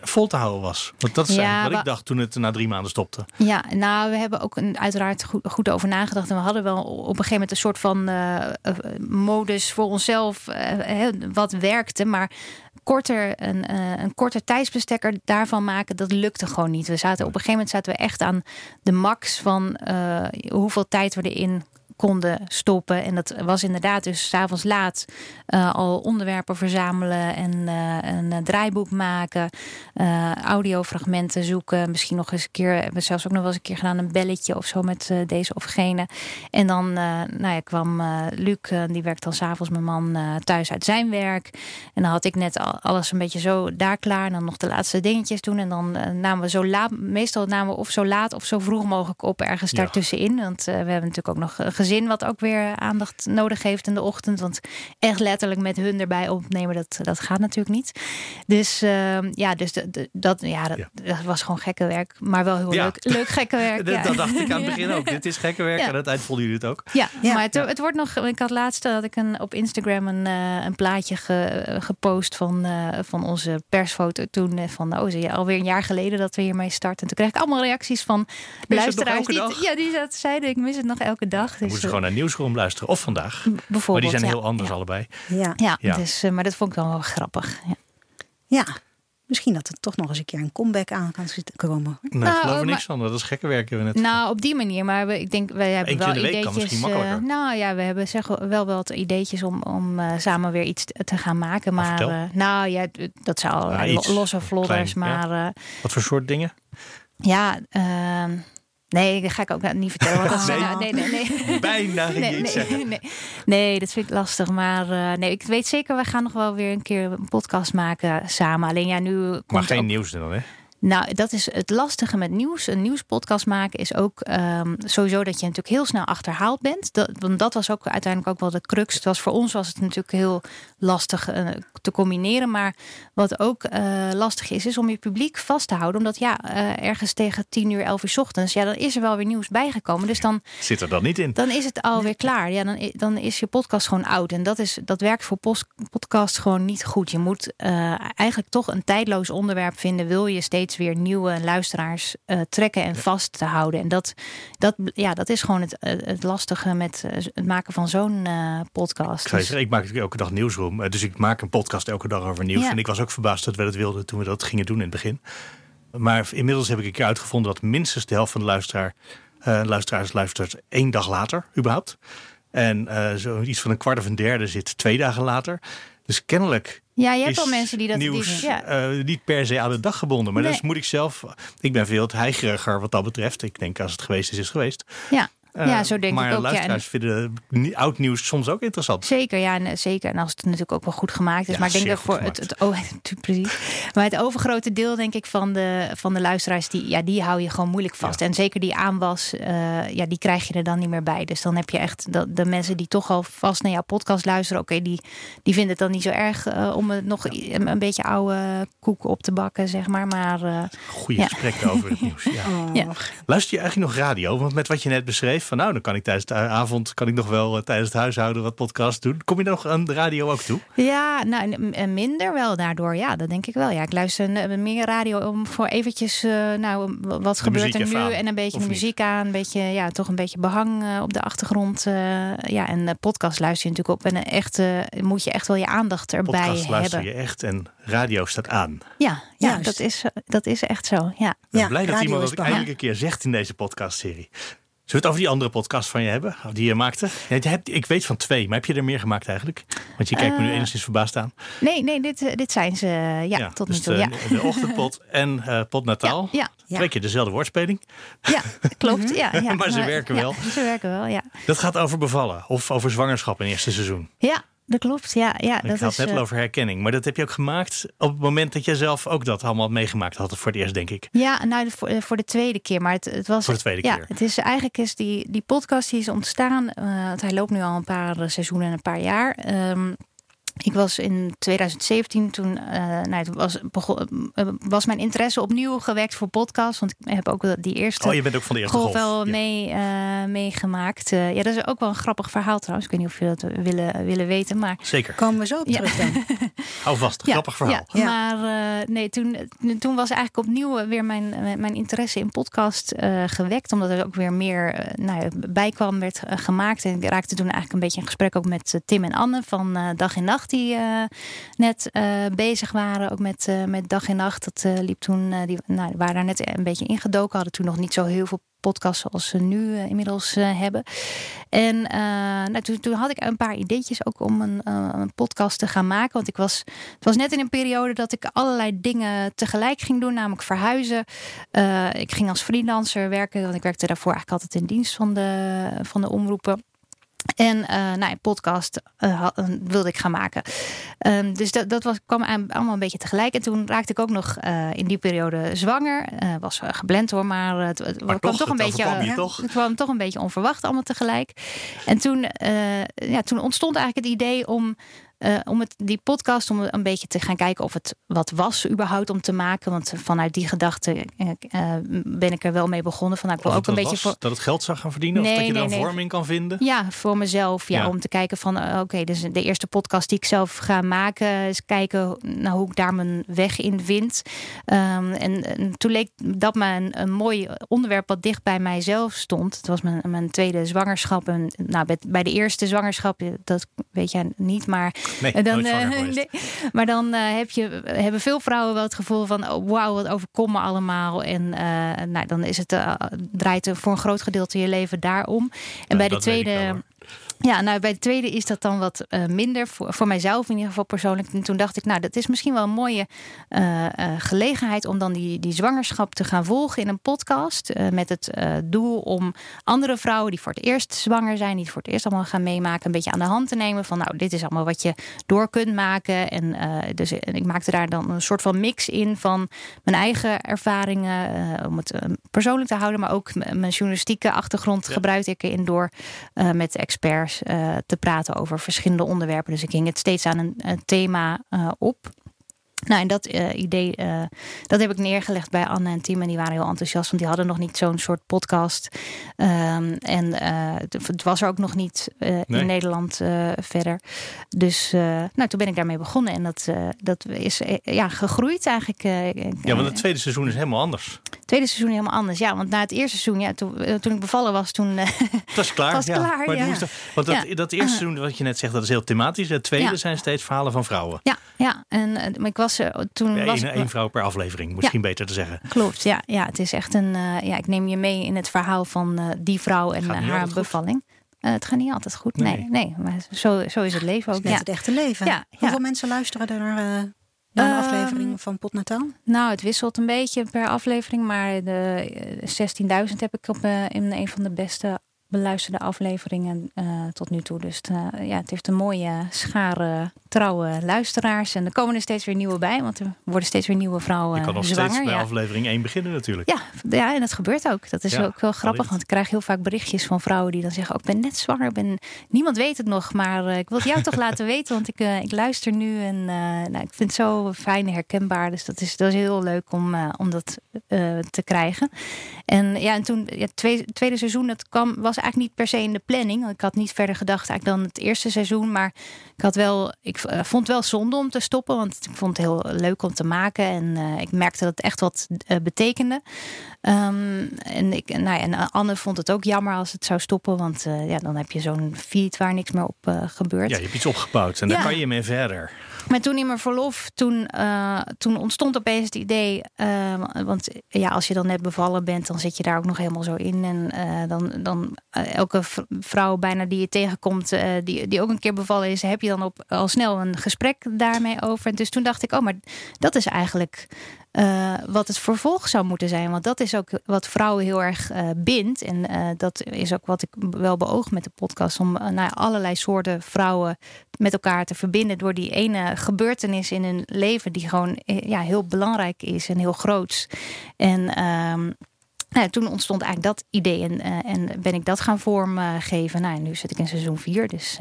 vol te houden was? Want dat is Ja, eigenlijk wat wa- ik dacht toen het na drie maanden stopte. Ja, nou, we hebben ook een, uiteraard goed, goed over nagedacht. En we hadden wel op een gegeven moment een soort van eh, eh, modus voor onszelf. eh, hè, wat werkte. Maar korter, een, een korter tijdsbestekker daarvan maken, dat lukte gewoon niet. We zaten op een gegeven moment zaten we echt aan de max van hoeveel tijd we erin konden stoppen. En dat was inderdaad dus s'avonds laat eh, al onderwerpen verzamelen en eh, een eh, draaiboek maken, audiofragmenten zoeken. Misschien nog eens een keer, hebben we zelfs ook nog wel eens een keer gedaan, een belletje of zo met deze of gene. En dan nou ja, kwam Luc, die werkt dan s'avonds mijn man thuis uit zijn werk. En dan had ik net al, alles een beetje zo daar klaar. En dan nog de laatste dingetjes doen. En dan namen we zo laat, meestal namen we of zo laat of zo vroeg mogelijk op ergens Ja. daartussenin. Want we hebben natuurlijk ook nog een gezin wat ook weer aandacht nodig heeft in de ochtend. Want echt letterlijk met hun erbij opnemen, dat, dat gaat natuurlijk niet. Dus ehm, ja, dus de- de- dat, ja, dat, Ja. dat was gewoon gekke werk. Maar wel heel Ja. leuk. Leuk gekke werk. Dat, ja. dat dacht ik aan het begin ook. Dit is gekke werk. Ja. En aan het eind vonden jullie het ook. Ja, Ja. maar het, het wordt nog. Ik had laatst dat ik een, op Instagram een, eh, een plaatje ge- gepost van, eh, van onze persfoto toen. eh, Van oh, je, alweer een jaar geleden dat we hiermee starten. En toen kreeg ik allemaal reacties van luisteraars. Die, dag? ja, die zeiden: ik mis het nog elke dag. Dus, moesten ze gewoon naar Nieuwsroom luisteren. Of vandaag. eh, Maar bijvoorbeeld. die zijn ja, heel anders ja. allebei. Ja. Ja, Ja. Dus, eh, maar dat vond ik dan wel grappig. Ja. ja. misschien dat er toch nog eens een keer een comeback aan kan zitten komen. Nee, Nou, ik geloof er maar- niks van. Dat is gekke werk hebben we net. Nou, op die manier. Maar we, ik denk, wij hebben wel in de week kan ideetjes. misschien eh, makkelijker. nou ja, we hebben zeg, wel wat ideetjes om, om eh, samen weer iets te, gaan maken. Maar eh, nou ja, dat zou iets losse vlodders. klein, ja. maar eh, Wat voor soort dingen? ja, ehm, nee, dat ga ik ook niet vertellen. Want dat is- Nee. nou, nee, nee, nee. Bijna ging Nee, nee, zeggen. nee, nee, dat vind ik lastig. Maar eh, nee, ik weet zeker, we gaan nog wel weer een keer een podcast maken samen. Alleen ja, nu komt Maar geen ook- nieuws dan, hè? Nou, dat is het lastige met nieuws. Een nieuwspodcast maken is ook ehm, sowieso dat je natuurlijk heel snel achterhaald bent. Dat, want dat was ook uiteindelijk ook wel de crux. Het was, voor ons was het natuurlijk heel lastig eh, te combineren. Maar wat ook eh, lastig is, is om je publiek vast te houden. Omdat ja, eh, ergens tegen 10 uur, 11 uur 's ochtends, ja, dan is er wel weer nieuws bijgekomen. Dus dan Zit er dan niet in. dan is het alweer klaar. Ja, dan, dan is je podcast gewoon oud. En dat, is, dat werkt voor post, podcast gewoon niet goed. Je moet eigenlijk toch een tijdloos onderwerp vinden. Wil je steeds weer nieuwe luisteraars eh, trekken en vast te houden. En dat, dat, ja, dat is gewoon het, het lastige met eh, het maken van zo'n eh, podcast. Ik, Dus- zeggen, ik maak elke dag nieuwsroom. Dus ik maak een podcast elke dag over nieuws. Ja. En ik was ook verbaasd dat we dat wilden toen we dat gingen doen in het begin. Maar inmiddels heb ik een keer uitgevonden dat minstens de helft van de luisteraar, eh, luisteraars luistert één dag later überhaupt. En eh zo iets van een kwart of een derde zit twee dagen later. Dus kennelijk ja, je hebt is wel mensen die dat nieuws die, ja. eh, niet per se aan de dag gebonden. Maar Nee. dat moet ik zelf. Ik ben veel heigeriger wat dat betreft. Ik denk als het geweest is, is het geweest. ja. Ja, zo denk maar ik ook. Ja, en- luisteraars vinden ni- oud nieuws soms ook interessant. Zeker, ja, en, eh, zeker. En als het natuurlijk ook wel goed gemaakt is. Ja, maar ik denk dat voor het, het, oh, precies. Maar het overgrote deel, denk ik, van de, van de luisteraars, die, ja, die hou je gewoon moeilijk vast. Ja. En zeker die aanwas, eh, ja, die krijg je er dan niet meer bij. Dus dan heb je echt de, de mensen die toch al vast naar jouw podcast luisteren. Oké, die, die vinden het dan niet zo erg eh, om het nog een, een beetje oude koek op te bakken, zeg maar. Maar eh, Goede Ja. gesprekken over het nieuws. Ja. Oh. Ja. Luister je eigenlijk nog radio? Want met wat je net beschreef, van nou, dan kan ik tijdens de avond, kan ik nog wel eh, tijdens het huishouden wat podcast doen. Kom je nog aan de radio ook toe? Ja, nou, en- en minder wel daardoor. Ja, dat denk ik wel. Ja, ik luister eh, meer radio om voor eventjes, eh, nou, wat gebeurt er nu? aan, En een beetje de niet? muziek aan, een beetje, ja, toch een beetje behang eh, op de achtergrond. ja, en de podcast luister je natuurlijk op. En een echt, moet je echt wel je aandacht erbij Podcast luister hebben. je echt en radio staat aan. Ja, ja Juist. dat, is, dat is echt zo. Ja. Ik ben Ja, blij dat iemand dat eindelijk een keer zegt in deze podcastserie. Zullen we het over die andere podcast van je hebben? Die je maakte? Je ik weet van twee, maar heb je er meer gemaakt eigenlijk? Want je kijkt me nu Eh, enigszins verbaasd aan. Nee, nee dit, eh, dit zijn ze. ja, tot dus nu toe. de, Ja. de ochtendpot en eh pot Nataal. Ja, Ja. Twee keer dezelfde woordspeling. ja, klopt. Ja, ja. Maar ze werken wel. Ze werken wel, ja. Dat gaat over bevallen of over zwangerschap in het eerste seizoen. Ja, dat klopt. Ja, ja, Ik dat had is, het net eh, over herkenning. Maar dat heb je ook gemaakt op het moment dat jij zelf ook dat allemaal meegemaakt had. Voor het eerst, denk ik. Ja, nou de- voor, voor de tweede keer. Maar het, het was. Voor de tweede ja, keer. Het is eigenlijk is die, die podcast die is ontstaan. eh, want hij loopt nu al een paar eh, seizoenen en een paar jaar. Ehm, ik was in 2017 toen, eh, nou, toen was, begon, eh, was mijn interesse opnieuw gewekt voor podcasts. Want ik heb ook die eerste Oh, je bent ook van de eerste golf golf. wel Ja. mee, eh, meegemaakt. Ja, dat is ook wel een grappig verhaal trouwens. Ik weet niet of je dat willen, willen weten. Maar Zeker. Komen we zo op Ja. terug dan. Hou vast. Grappig verhaal. Ja, Ja. maar eh, nee, toen, toen was eigenlijk opnieuw weer mijn, mijn interesse in podcast eh, gewekt. Omdat er ook weer meer nou, ja, bij kwam, werd gemaakt. En ik raakte toen eigenlijk een beetje in gesprek ook met Tim en Anne van eh, Dag en Nacht. Die eh, net eh, bezig waren, ook met, eh, met Dag en Nacht. Dat liep toen, die nou, waren daar net een beetje ingedoken. Hadden toen nog niet zo heel veel podcasts zoals ze nu inmiddels hebben. En nou, toen, toen had ik een paar ideetjes ook om een, een podcast te gaan maken. Want ik was, het was net in een periode dat ik allerlei dingen tegelijk ging doen. Namelijk verhuizen. Ik ging als freelancer werken. Want ik werkte daarvoor eigenlijk altijd in dienst van de, van de omroepen. En eh nou, een podcast eh, eh, wilde ik gaan maken. Ehm, dus dat, dat was, kwam aan- allemaal een beetje tegelijk. En toen raakte ik ook nog in die periode zwanger. Was geblend hoor, maar het, het kwam toch, toch een beetje. toch? Het kwam toch een beetje onverwacht allemaal tegelijk. En toen, ja, toen ontstond eigenlijk het idee om. Eh, om het, die podcast, om een beetje te gaan kijken of het wat was überhaupt om te maken. Want vanuit die gedachte eh, eh, ben ik er wel mee begonnen. Van, nou, ik wil Of ook een beetje was, voor, Dat het geld zou gaan verdienen? Nee, of dat je er nee, vorm in kan vinden? ja, voor mezelf. Ja, Ja. Om te kijken van, oké, dus de eerste podcast die ik zelf ga maken, is kijken nou, hoe ik daar mijn weg in vind. Ehm, en, en toen leek dat me een, een mooi onderwerp wat dicht bij mijzelf stond. Het was mijn, mijn tweede zwangerschap. En, nou, bij, bij de eerste zwangerschap, dat weet jij niet, maar Nee, En dan, eh, nee. Maar dan eh, heb je, hebben veel vrouwen wel het gevoel van... Oh, wauw, wat overkomt me allemaal. En eh, nou, dan is het, draait er voor een groot gedeelte je leven daarom. En bij de tweede... Ja, nou bij de tweede is dat dan wat eh, minder voor, voor mijzelf in ieder geval persoonlijk. En toen dacht ik, nou, dat is misschien wel een mooie eh, eh, gelegenheid om dan die, die zwangerschap te gaan volgen in een podcast. met het doel om andere vrouwen die voor het eerst zwanger zijn, die het voor het eerst allemaal gaan meemaken, een beetje aan de hand te nemen. Van nou, dit is allemaal wat je door kunt maken. En dus en ik maakte daar dan een soort van mix in van mijn eigen ervaringen, om het persoonlijk te houden, maar ook mijn journalistieke achtergrond Ja. gebruikte ik erin door met experts eh, te praten over verschillende onderwerpen. Dus ik ging het steeds aan een, een thema eh, op. Nou, en dat eh, idee, dat heb ik neergelegd bij Anne en Tim. En die waren heel enthousiast, want die hadden nog niet zo'n soort podcast. Ehm, en het was er ook nog niet Nee. in Nederland verder. Dus nou, toen ben ik daarmee begonnen. En dat, dat is ja, gegroeid eigenlijk. Ja, want het tweede seizoen is helemaal anders. tweede seizoen helemaal anders. Ja, want na het eerste seizoen, ja, toen, toen ik bevallen was, toen... eh, Dat is klaar. Was ja. klaar, maar het ja. moest er- want dat, Ja. dat eerste seizoen, wat je net zegt, dat is heel thematisch. Het tweede Ja. zijn steeds verhalen van vrouwen. ja, ja, en eh, maar ik was er toen. Ja, was Eén ik- één vrouw per aflevering, misschien beter te zeggen. Klopt, ja, ja. Het is echt een. eh, ja, ik neem je mee in het verhaal van eh, die vrouw en eh, haar bevalling. Eh, het gaat niet altijd goed. Nee, Nee. nee. maar zo, zo is het leven ook. is net Ja. het echte leven. Ja, Hoeveel ja. mensen luisteren er naar, eh, naar een Ehm, aflevering van Potnataal? Nou, het wisselt een beetje per aflevering, maar de eh, 16.000 heb ik op eh, in een van de beste beluisterde afleveringen eh, tot nu toe. Dus eh, ja, het heeft een mooie schare trouwe luisteraars. En er komen er steeds weer nieuwe bij, want er worden steeds weer nieuwe vrouwen Je kan nog zwanger. steeds bij ja. aflevering 1 beginnen natuurlijk. Ja, ja, en dat gebeurt ook. Dat is Ja, ook wel grappig, want ik krijg heel vaak berichtjes van vrouwen die dan zeggen: oh, Ik ben net zwanger, ben... niemand weet het nog, maar eh, ik wil het jou toch laten weten, want ik, ik luister nu en nou, ik vind het zo fijn en herkenbaar. Dus dat is, dat is heel leuk om, om dat te krijgen. En ja, en toen, ja, het tweede, tweede seizoen, dat kwam, was eigenlijk niet per se in de planning. Ik had niet verder gedacht eigenlijk dan het eerste seizoen, maar ik had wel, ik eh, vond het wel zonde om te stoppen, want ik vond het heel leuk om te maken en eh, ik merkte dat het echt wat eh, betekende. Ehm, en, ik, nou ja, en Anne vond het ook jammer als het zou stoppen, want eh, ja, dan heb je zo'n feed waar niks meer op eh, gebeurt. Ja, je hebt iets opgebouwd en daar Ja. kan je mee verder. Maar toen in mijn verlof, toen, eh, toen ontstond opeens het idee. eh, want ja, als je dan net bevallen bent, dan zit je daar ook nog helemaal zo in. En eh, dan, dan eh, elke vrouw bijna die je tegenkomt, eh, die, die ook een keer bevallen is, heb je dan op, al snel een gesprek daarmee over. En dus toen dacht ik, oh, maar dat is eigenlijk eh, wat het vervolg zou moeten zijn. Want dat is ook wat vrouwen heel erg eh, bindt. En eh, dat is ook wat ik wel beoog met de podcast. Om ja, allerlei soorten vrouwen met elkaar te verbinden. Door die ene gebeurtenis in hun leven. Die gewoon ja, heel belangrijk is en heel groots. En ehm, nou toen ontstond eigenlijk dat idee. En, en ben ik dat gaan vormgeven. Nou, nu zit ik in seizoen 4. Dus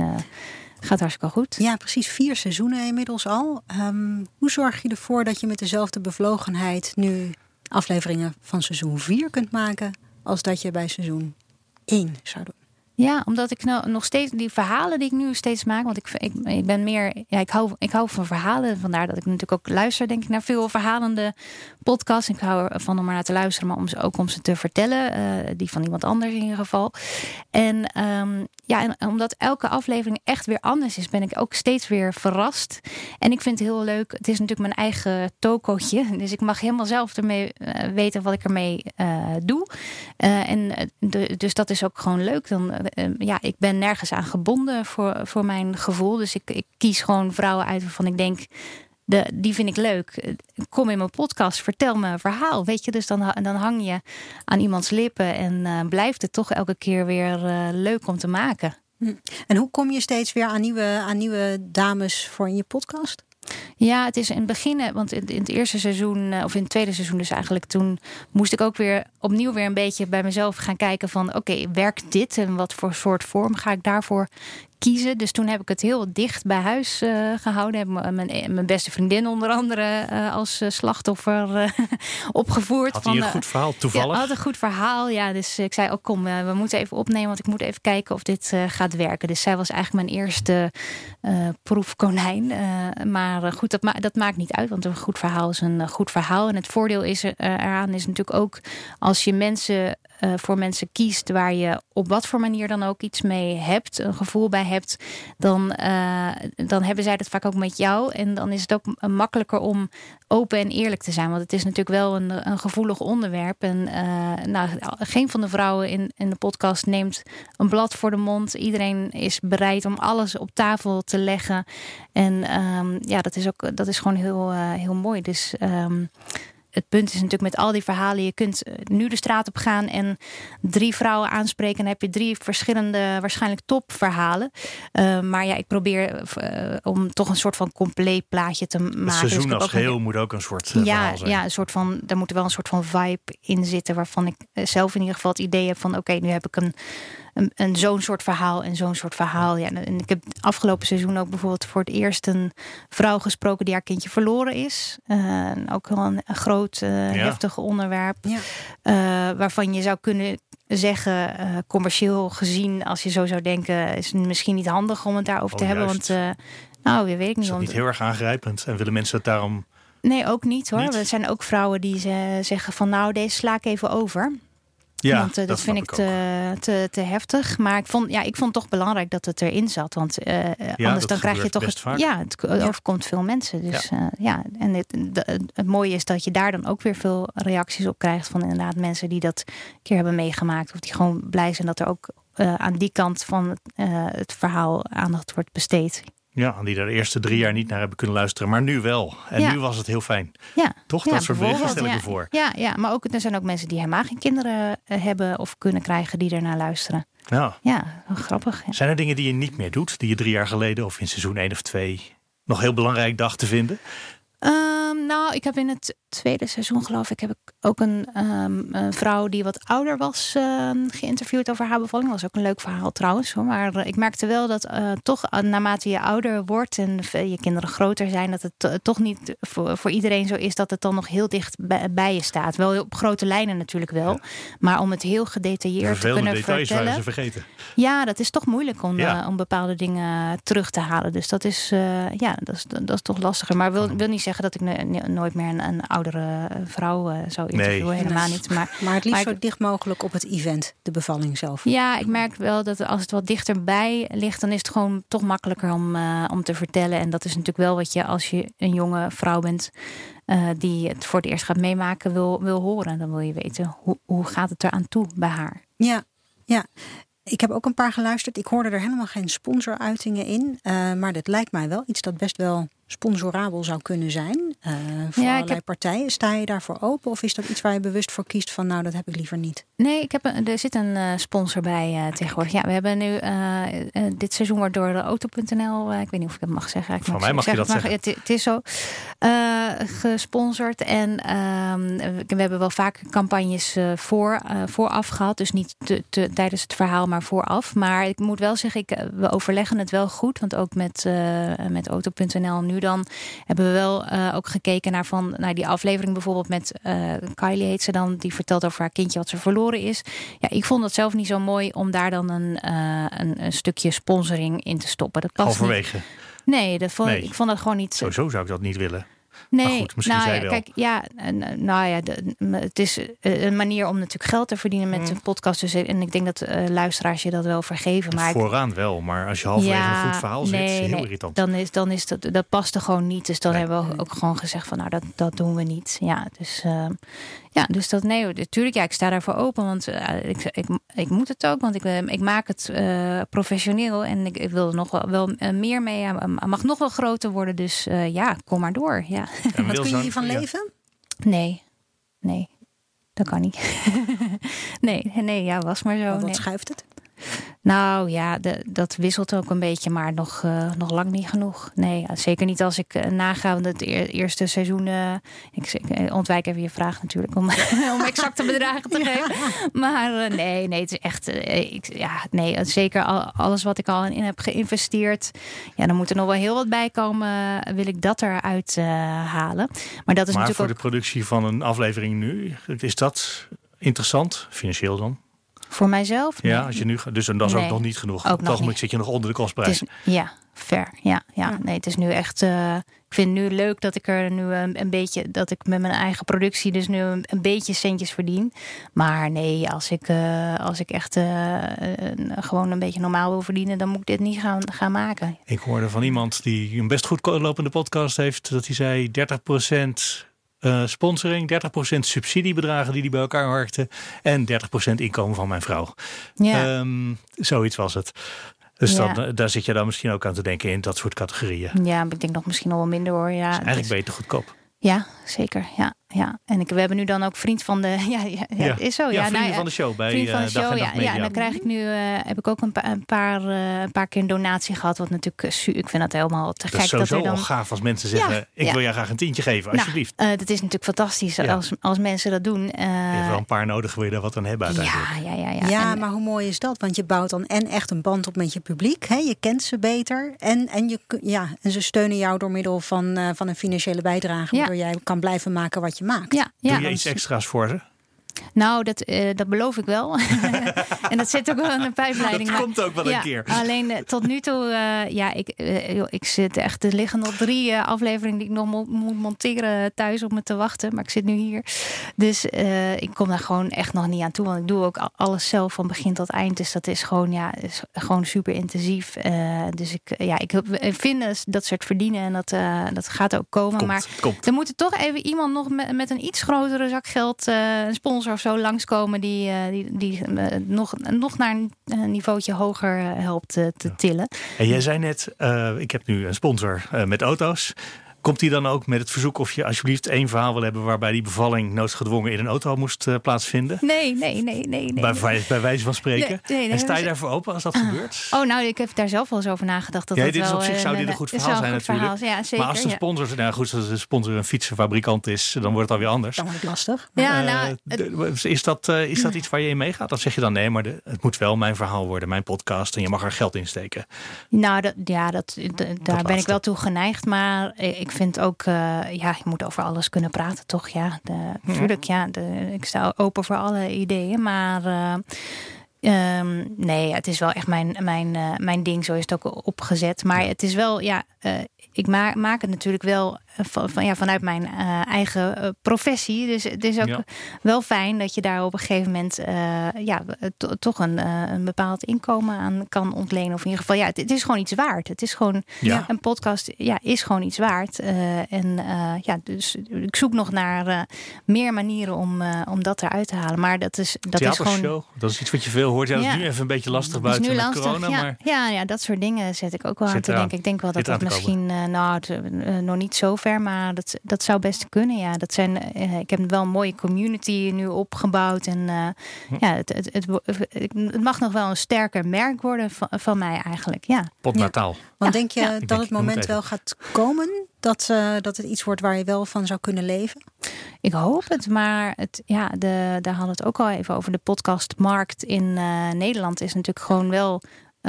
gaat hartstikke goed. Ja, precies vier seizoenen inmiddels al. Ehm, hoe zorg je ervoor dat je met dezelfde bevlogenheid nu afleveringen van seizoen 4 kunt maken als dat je bij seizoen 1 zou doen? Ja, omdat ik nou nog steeds die verhalen die ik nu steeds maak, want ik, ik, ik ben meer, ja, ik hou, ik hou van verhalen. Vandaar dat ik natuurlijk ook luister, denk ik, naar veel verhalende podcasts. Ik hou ervan om naar te luisteren, maar om ze ook om ze te vertellen. eh, die van iemand anders in ieder geval. En ehm, ja, en omdat elke aflevering echt weer anders is, ben ik ook steeds weer verrast. En ik vind het heel leuk. Het is natuurlijk mijn eigen tokootje. Dus ik mag helemaal zelf ermee eh, weten wat ik ermee eh, doe. En dus dat is ook gewoon leuk. Dan, ja, ik ben nergens aan gebonden voor, voor mijn gevoel. Dus ik, ik kies gewoon vrouwen uit waarvan ik denk. De, die vind ik leuk. Kom in mijn podcast, vertel me een verhaal. Weet je, dus dan, dan hang je aan iemands lippen en eh, blijft het toch elke keer weer eh, leuk om te maken. En hoe kom je steeds weer aan nieuwe, aan nieuwe dames voor in je podcast? Ja, het is in het begin, eh, want in, het eerste seizoen, of in het tweede seizoen dus eigenlijk, toen moest ik ook weer opnieuw weer een beetje bij mezelf gaan kijken van oké, werkt dit en wat voor soort vorm ga ik daarvoor kiezen? Dus toen heb ik het heel dicht bij huis eh, gehouden. Heb mijn, mijn beste vriendin onder andere eh, als eh, slachtoffer eh, opgevoerd. Had hij een eh, goed verhaal, toevallig? ja, had een goed verhaal. Ja, dus ik zei ook kom, eh, we moeten even opnemen, want ik moet even kijken of dit eh, gaat werken. Dus zij was eigenlijk mijn eerste eh, proefkonijn. Eh, maar eh, goed, dat, ma dat maakt niet uit, want een goed verhaal is een eh, goed verhaal. En het voordeel is er, eh, eraan is natuurlijk ook als je mensen eh, voor mensen kiest waar je op wat voor manier dan ook iets mee hebt, een gevoel bij hebt, dan, uh, dan hebben zij dat vaak ook met jou. En dan is het ook makkelijker om open en eerlijk te zijn. Want het is natuurlijk wel een, een gevoelig onderwerp. En uh, nou, geen van de vrouwen in, in de podcast neemt een blad voor de mond. Iedereen is bereid om alles op tafel te leggen. En um, ja, dat is ook dat is gewoon heel, heel mooi. Dus um, het punt is natuurlijk met al die verhalen, je kunt eh, nu de straat op gaan en drie vrouwen aanspreken. En dan heb je drie verschillende, waarschijnlijk topverhalen. Uh, maar ja, ik probeer uh, om toch een soort van compleet plaatje te maken. Het seizoen dus als geheel moet ook een soort ja, verhaal zijn. Ja, een soort van, daar moet wel een soort van vibe in zitten. Waarvan ik zelf in ieder geval het idee heb van oké, okay, nu heb ik een een, een zo'n soort verhaal en zo'n soort verhaal. Ja, en ik heb afgelopen seizoen ook bijvoorbeeld voor het eerst een vrouw gesproken die haar kindje verloren is. Uh, ook wel een, een groot, uh, ja. heftig onderwerp. Ja. Uh, waarvan je zou kunnen zeggen, commercieel gezien, als je zo zou denken, is het misschien niet handig om het daarover oh, te hebben. Want nou, je weet ik niet. Is dat niet heel erg aangrijpend? En willen mensen het daarom... Nee, ook niet hoor. Niet? Er zijn ook vrouwen die ze zeggen van nou, deze sla ik even over. Ja, want uh, dat, dat, vind ik, te, te, te, heftig. Maar ik vond, ja, ik vond het toch belangrijk dat het erin zat. Want uh, ja, anders dan krijg je toch het. Vaak. Ja, het overkomt veel mensen. Dus ja, ja. en het, de, het mooie is dat je daar dan ook weer veel reacties op krijgt van inderdaad mensen die dat een keer hebben meegemaakt. Of die gewoon blij zijn dat er ook aan die kant van het verhaal aandacht wordt besteed. Ja, die er de eerste drie jaar niet naar hebben kunnen luisteren, maar nu wel. En ja. nu was het heel fijn. Ja. Toch? Ja, dat soort berichten stel ik ja. me voor. Ja, ja, maar ook, er zijn ook mensen die helemaal geen kinderen eh, hebben of kunnen krijgen die ernaar luisteren. Ja. Ja, grappig. Zijn er dingen die je niet meer doet, die je drie jaar geleden of in seizoen 1 of 2 nog heel belangrijk dacht te vinden? Um, nou, ik heb in het tweede seizoen, geloof ik, heb ik ook een, um, een vrouw die wat ouder was uh, geïnterviewd over haar bevalling. Dat was ook een leuk verhaal trouwens. Hoor. Maar uh, ik merkte wel dat uh, toch naarmate je ouder wordt en je kinderen groter zijn, dat het toch niet voor, voor, iedereen zo is dat het dan nog heel dicht bij, je staat. Wel op grote lijnen natuurlijk wel. Ja. Maar om het heel gedetailleerd te kunnen details vertellen. Ze vergeten. Ja, dat is toch moeilijk om, ja. om bepaalde dingen terug te halen. Dus dat is, ja, dat is, dat is toch lastiger. Maar wil, wil niet zeggen dat ik nooit meer een, een oudere vrouw uh, zou interviewen. Nee. Helemaal niet. Maar, maar het liefst maar zo dicht mogelijk op het event, de bevalling zelf. Ja, ik merk wel dat als het wat dichterbij ligt, dan is het gewoon toch makkelijker om, uh, om te vertellen. En dat is natuurlijk wel wat je als je een jonge vrouw bent. Uh, die het voor het eerst gaat meemaken, wil, wil horen. Dan wil je weten hoe, hoe gaat het eraan toe bij haar. Ja, ja. Ik heb ook een paar geluisterd. Ik hoorde er helemaal geen sponsoruitingen in. Uh, maar dat lijkt mij wel iets dat best wel sponsorabel zou kunnen zijn. Uh, voor ja, allerlei heb... partijen. Sta je daarvoor open? Of is dat iets waar je bewust voor kiest van nou, dat heb ik liever niet? Nee, ik heb een, er zit een uh, sponsor bij uh, tegenwoordig. Ja, we hebben nu dit seizoen wordt door auto.nl, ik weet niet of ik het mag zeggen. Ik Van mij mag je dat zeggen. Het, het, is zo gesponsord. En ehm, we hebben wel vaak campagnes voor, vooraf gehad. Dus niet te, te, tijdens het verhaal, maar vooraf. Maar ik moet wel zeggen, ik, we overleggen het wel goed. Want ook met, met auto.nl nu dan hebben we wel uh, ook gekeken naar, van, naar die aflevering bijvoorbeeld met uh, Kylie heet ze dan. Die vertelt over haar kindje wat ze verloren is. Ja, ik vond dat zelf niet zo mooi om daar dan een, uh, een, een, stukje sponsoring in te stoppen. Dat past Halverwege. Niet. Nee, dat vond, nee, ik vond dat gewoon niet... Sowieso zou ik dat niet willen. Nee, goed, misschien nou, zij wel. Kijk, ja, nou ja, de, het is een manier om natuurlijk geld te verdienen met Mm. een podcast. Dus, en ik denk dat uh, luisteraars je dat wel vergeven. Maar Vooraan wel, maar als je halverwege ja, een goed verhaal nee, zit, is heel nee, irritant. Dan is, dan is dat, dat past er gewoon niet. Dus dan Nee. hebben we ook gewoon gezegd van nou, dat, dat doen we niet. Ja, dus, uh, ja, dus dat nee, natuurlijk, ja, ik sta daarvoor open. Want uh, ik, ik, ik moet het ook, want ik, uh, ik maak het uh, professioneel en ik, ik wil er nog wel, wel uh, meer mee. Ja, mag nog wel groter worden, dus ja, kom maar door. Ja. En Wat kun je hiervan ja. leven? Nee, nee, dat kan niet. nee, nee, ja, was maar zo. Of wat nee. schuift het? Nou ja, de, dat wisselt ook een beetje, maar nog, uh, nog lang niet genoeg. Nee, ja, zeker niet als ik uh, naga. Want het eer, eerste seizoen. Uh, ik, ik, ontwijk even je vraag natuurlijk om, om exacte bedragen te geven. Maar nee, nee, het is echt. Ik, ja, nee, zeker al, alles wat ik al in heb geïnvesteerd. Ja, dan moet er nog wel heel wat bij komen. Wil ik dat eruit halen. Maar dat is maar natuurlijk voor ook. de productie van een aflevering nu, is dat interessant, financieel dan? Voor mijzelf? Ja, als je nu gaat. Dus en dat is Nee. ook nog niet genoeg. Ook Op het zit je nog onder de kostprijs. is, ja, fair. Ja, ja, Ja. nee, het is nu echt. eh, ik vind het nu leuk dat ik er nu een, een beetje. dat ik met mijn eigen productie dus nu een, een beetje centjes verdien. Maar nee, als ik, eh, als ik echt eh, gewoon een beetje normaal wil verdienen, dan moet ik dit niet gaan, gaan maken. Ik hoorde van iemand die een best goed lopende podcast heeft, dat hij zei 30% eh, sponsoring, 30% subsidiebedragen die hij bij elkaar harkte en 30% inkomen van mijn vrouw. Ja, Ehm, zoiets was het. Dus Ja. dan, eh, daar zit je dan misschien ook aan te denken in dat soort categorieën. ja, ik denk nog misschien nog wel minder hoor. Ja, Dus eigenlijk is- beter goedkoop. ja zeker. Ja, ja. En ik, we hebben nu dan ook vriend van de. Ja, ja, is zo. Ja, Ja, nou vrienden van de show bij Vriend van de eh, Dag show, en ja. En dan krijg ik nu, eh, heb ik ook een, pa- een, paar, eh, een paar keer een donatie gehad. Wat natuurlijk, su- ik vind dat helemaal te dat gek. is dat sowieso er dan, al gaaf als mensen zeggen, Ja, ik ja. wil jou graag een tientje geven, Nou, alsjeblieft. eh, dat is natuurlijk fantastisch Ja. als, als mensen dat doen. Eh, je hebt wel een paar nodig, wil je daar wat aan hebben uiteindelijk. ja, ja, ja, ja. Ja, En- maar hoe mooi is dat? Want je bouwt dan en echt een band op met je publiek. Hè? Je kent ze beter. En, en, je, ja, en ze steunen jou door middel van, eh, van een financiële bijdrage. Ja. Waardoor jij kan blijven maken wat je maakt. ja, ja. Doe je iets extra's voor ze? Nou, dat, eh, dat beloof ik wel. en dat zit ook wel in de pijpleiding. Dat komt ook wel een ja, keer. Alleen eh, tot nu toe, eh, ja, ik, joh, ik zit echt, er liggen nog drie afleveringen die ik nog mo- moet monteren thuis op me te wachten. Maar ik zit nu hier. Dus ik kom daar gewoon echt nog niet aan toe. Want ik doe ook al- alles zelf van begin tot eind. Dus dat is gewoon, ja, is gewoon super intensief. Dus ik, ja, ik vind dus dat soort verdienen en dat, dat gaat ook komen. Komt, maar komt. er moet er toch even iemand nog met, met een iets grotere zak geld, een sponsor of zo, langskomen die, eh, die, die eh, nog, nog naar een eh, niveautje hoger helpt te tillen. En jij zei net, ik heb nu een sponsor met auto's. Komt die dan ook met het verzoek of je alsjeblieft één verhaal wil hebben waarbij die bevalling noodgedwongen in een auto moest eh, plaatsvinden? Nee, nee, nee, nee. nee. Bij, wij- bij wijze van spreken. Nee, nee, nee, en sta je daarvoor open als dat gebeurt? Oh, nou, ik heb daar zelf wel eens over nagedacht. Dat Ja, dat dit is op zich eh, zou dit een eh, goed verhaal zijn goed natuurlijk. verhaal. Ja, zeker. maar als de ja. sponsor, nou goed, als de sponsor een fietsenfabrikant is, dan wordt het alweer anders. Dan wordt het lastig. Ja, Eh, nou, het- is, dat, eh, is dat iets waar je in meegaat? Dan zeg je dan nee, maar de- het moet wel mijn verhaal worden, mijn podcast. En je mag er geld in steken. Nou, dat, ja, dat, daar ben ik wel toe geneigd. Maar ik vind ook, eh, ja, je moet over alles kunnen praten, toch? Ja, de, tuurlijk, ja. De, ik sta open voor alle ideeën. Maar eh, ehm, nee, het is wel echt mijn, mijn, eh, mijn ding. Zo is het ook opgezet. Maar het is wel, ja, ik maak, maak het natuurlijk wel eh, van, van, ja, vanuit mijn eh, eigen eh, professie. Dus het is ook Ja. wel fijn dat je daar op een gegeven moment ja, to- toch een, een bepaald inkomen aan kan ontlenen. Of in ieder geval, ja, het, het is gewoon iets waard. Het is gewoon Ja. een podcast, ja, is gewoon iets waard. En ja, dus ik zoek nog naar meer manieren om, om dat eruit te halen. Maar dat is, dat is gewoon. dat is iets wat je veel hoort. Ja, dat is nu even een beetje lastig buiten nu lastig. corona. ja, Maar ja, ja, dat soort dingen zet ik ook wel aan te denken. Ik denk wel dat dat misschien, nou, het, eh, nog niet zo ver, maar dat, dat zou best kunnen. Ja, dat zijn, eh, ik heb wel een mooie community nu opgebouwd. En eh, Hm. ja, het, het, het, het mag nog wel een sterker merk worden van, van mij eigenlijk. Ja. potnataal. Want Ja, denk je ja. dat denk, het moment wel gaat komen dat, eh, dat het iets wordt waar je wel van zou kunnen leven? Ik hoop het, maar het, ja, de, daar hadden we het ook al even over. De podcastmarkt in eh, Nederland is natuurlijk gewoon wel